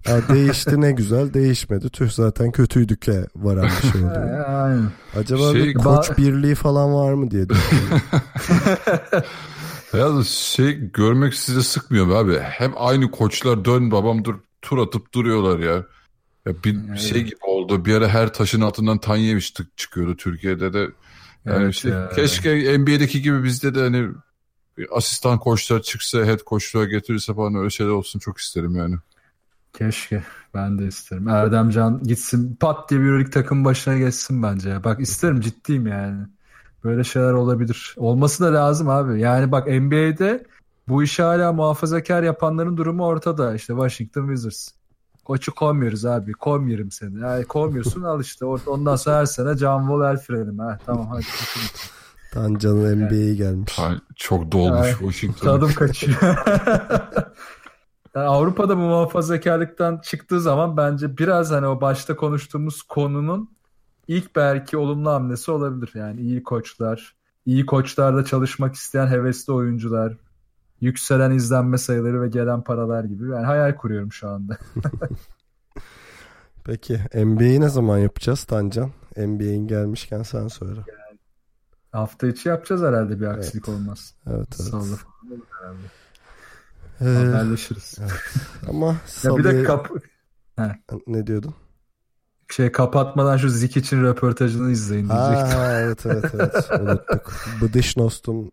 [SPEAKER 1] Ya değişti ne güzel değişmedi. Tüh zaten kötüydük'e varan bir şey.
[SPEAKER 3] Aynen.
[SPEAKER 1] Acaba
[SPEAKER 2] Şey-
[SPEAKER 1] bir koç birliği falan var mı diye düşünüyorum.
[SPEAKER 2] Ya şey görmek size sıkmıyor mu abi? Hem aynı koçlar dön babam dur tur atıp duruyorlar ya. Ya bir
[SPEAKER 3] Evet.
[SPEAKER 2] şey gibi oldu. Bir ara her taşın altından Tanyeviç tık çıkıyordu Türkiye'de de. Yani
[SPEAKER 3] Evet
[SPEAKER 2] işte
[SPEAKER 3] ya.
[SPEAKER 2] keşke NBA'deki gibi bizde de hani bir asistan koçlar çıksa, head koçlar getirirse falan öyle şeyler olsun çok isterim yani.
[SPEAKER 3] Keşke. Ben de isterim. Erdemcan gitsin pat diye bir Euroleague takım başına geçsin bence. ya. Bak isterim ciddiyim yani. Böyle şeyler olabilir. Olması da lazım abi. Yani bak NBA'de bu işi hala muhafazakar yapanların durumu ortada. İşte Washington Wizards. Koçu kovmuyoruz abi. Kovmuyorum seni. Yani kovmuyorsun al işte. Ondan sonra her sene John Wall el frenim. Ha, tamam hadi.
[SPEAKER 1] Tancan'ın NBA'yi gelmiş.
[SPEAKER 2] Ha, çok dolmuş Washington.
[SPEAKER 3] Tadım kaçıyor. Yani Avrupa'da bu muhafazakarlıktan çıktığı zaman bence biraz hani o başta konuştuğumuz konunun ilk belki olumlu hamlesi olabilir. Yani iyi koçlar, iyi koçlarla çalışmak isteyen hevesli oyuncular, yükselen izlenme sayıları ve gelen paralar gibi. Yani hayal kuruyorum şu anda.
[SPEAKER 1] Peki NBA'yi ne zaman yapacağız Tancan? NBA'in gelmişken sen söyle.
[SPEAKER 3] Hafta içi yapacağız herhalde bir aksilik olmaz.
[SPEAKER 1] Evet evet.
[SPEAKER 3] Salı falan herhalde.
[SPEAKER 1] Ee,
[SPEAKER 3] Haberleşiriz.
[SPEAKER 1] ama
[SPEAKER 3] Ya bir de kap
[SPEAKER 1] ne diyordun?
[SPEAKER 3] şey kapatmadan şu Zik için röportajını izleyin diyecektim.
[SPEAKER 1] Aa, evet evet evet unuttuk. Bıdışnost'un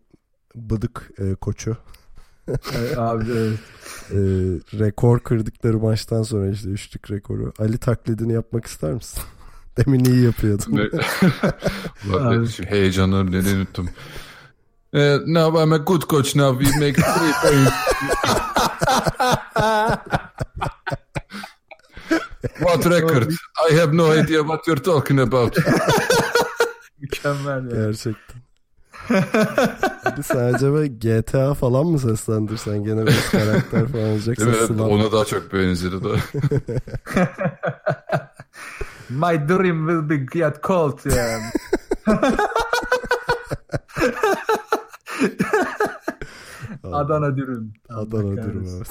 [SPEAKER 1] bıdık e, koçu.
[SPEAKER 3] Evet, Abi evet.
[SPEAKER 1] E, rekor kırdıkları maçtan sonra işte üçlük rekoru. Ali taklidini yapmak ister misin? Demin iyi yapıyordun.
[SPEAKER 2] Ne- Ulan ben şimdi heyecanları neden unuttum. Eh, now I'm a good coach now. We make three points. what record? I have no idea what you're talking about.
[SPEAKER 3] Mükemmel ya.
[SPEAKER 1] Gerçekten. Hadi sen acaba GTA falan mı seslendirsen gene bir karakter falan
[SPEAKER 2] mi? Evet, ona daha çok benzedi de.
[SPEAKER 3] My dream will be get cold ya. Adana dürüm.
[SPEAKER 1] Adana
[SPEAKER 3] kahretsin.
[SPEAKER 1] evet.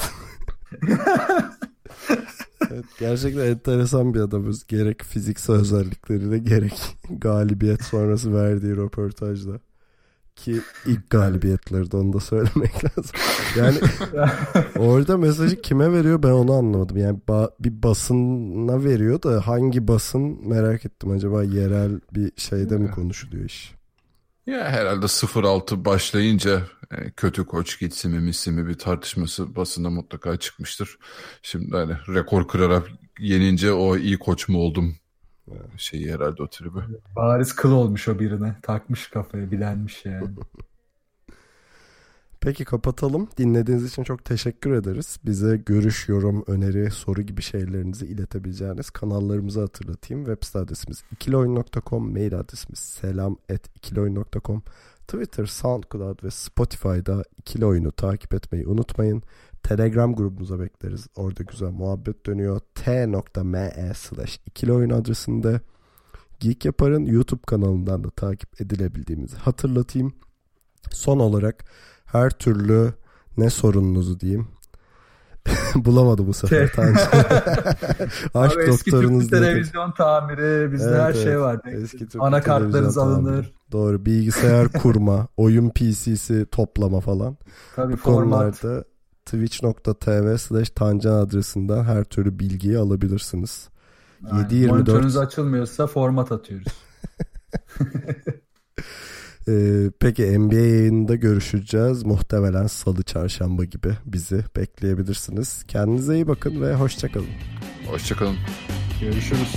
[SPEAKER 1] evet. Gerçekten enteresan bir adamız. Gerek fiziksel özellikleriyle gerek galibiyet sonrası verdiği röportajda. Ki ilk galibiyetleri de onu da söylemek lazım. Yani orada mesajı kime veriyor ben onu anlamadım. Yani ba- bir basına veriyor da hangi basın merak ettim. Acaba yerel bir şeyde mi konuşuluyor iş?
[SPEAKER 2] Ya herhalde 0-6 başlayınca e, kötü koç gitsin mi misin mi bir tartışması basında mutlaka çıkmıştır. Şimdi hani rekor kırarak yenince o iyi koç mu oldum şeyi herhalde o tribi.
[SPEAKER 3] Bariz kıl olmuş o birine. Takmış kafaya bilenmiş yani.
[SPEAKER 1] Peki kapatalım. Dinlediğiniz için çok teşekkür ederiz. Bize görüş, yorum, öneri, soru gibi şeylerinizi iletebileceğiniz kanallarımızı hatırlatayım. Web site adresimiz ikiloyun.com, mail adresimiz selam.ikiloyun.com, Twitter, SoundCloud ve Spotify'da ikili oyunu takip etmeyi unutmayın. Telegram grubumuza bekleriz. Orada güzel muhabbet dönüyor. t.me slash ikili oyun adresinde Geek Yapar'ın YouTube kanalından da takip edilebildiğimizi hatırlatayım. Son olarak her türlü ne sorununuzu diyeyim. Bulamadı bu sefer Tanju. Aşk
[SPEAKER 3] Abi eski Türk televizyon tamiri bizde
[SPEAKER 1] Evet,
[SPEAKER 3] her
[SPEAKER 1] evet.
[SPEAKER 3] şey var.
[SPEAKER 1] Eski Türk
[SPEAKER 3] Anakartlarınız
[SPEAKER 1] tamiri.
[SPEAKER 3] alınır.
[SPEAKER 1] Doğru. Bilgisayar kurma, oyun PC'si toplama falan.
[SPEAKER 3] Tabii
[SPEAKER 1] Bu
[SPEAKER 3] format.
[SPEAKER 1] konularda twitch.tv slash tancan adresinden her türlü bilgiyi alabilirsiniz.
[SPEAKER 3] Aynen.
[SPEAKER 1] 7-24
[SPEAKER 3] Monitörünüz açılmıyorsa format atıyoruz.
[SPEAKER 1] Ee, peki NBA yayınında görüşeceğiz. Muhtemelen salı çarşamba gibi bizi bekleyebilirsiniz. Kendinize iyi bakın ve hoşçakalın.
[SPEAKER 2] Hoşçakalın.
[SPEAKER 3] Görüşürüz.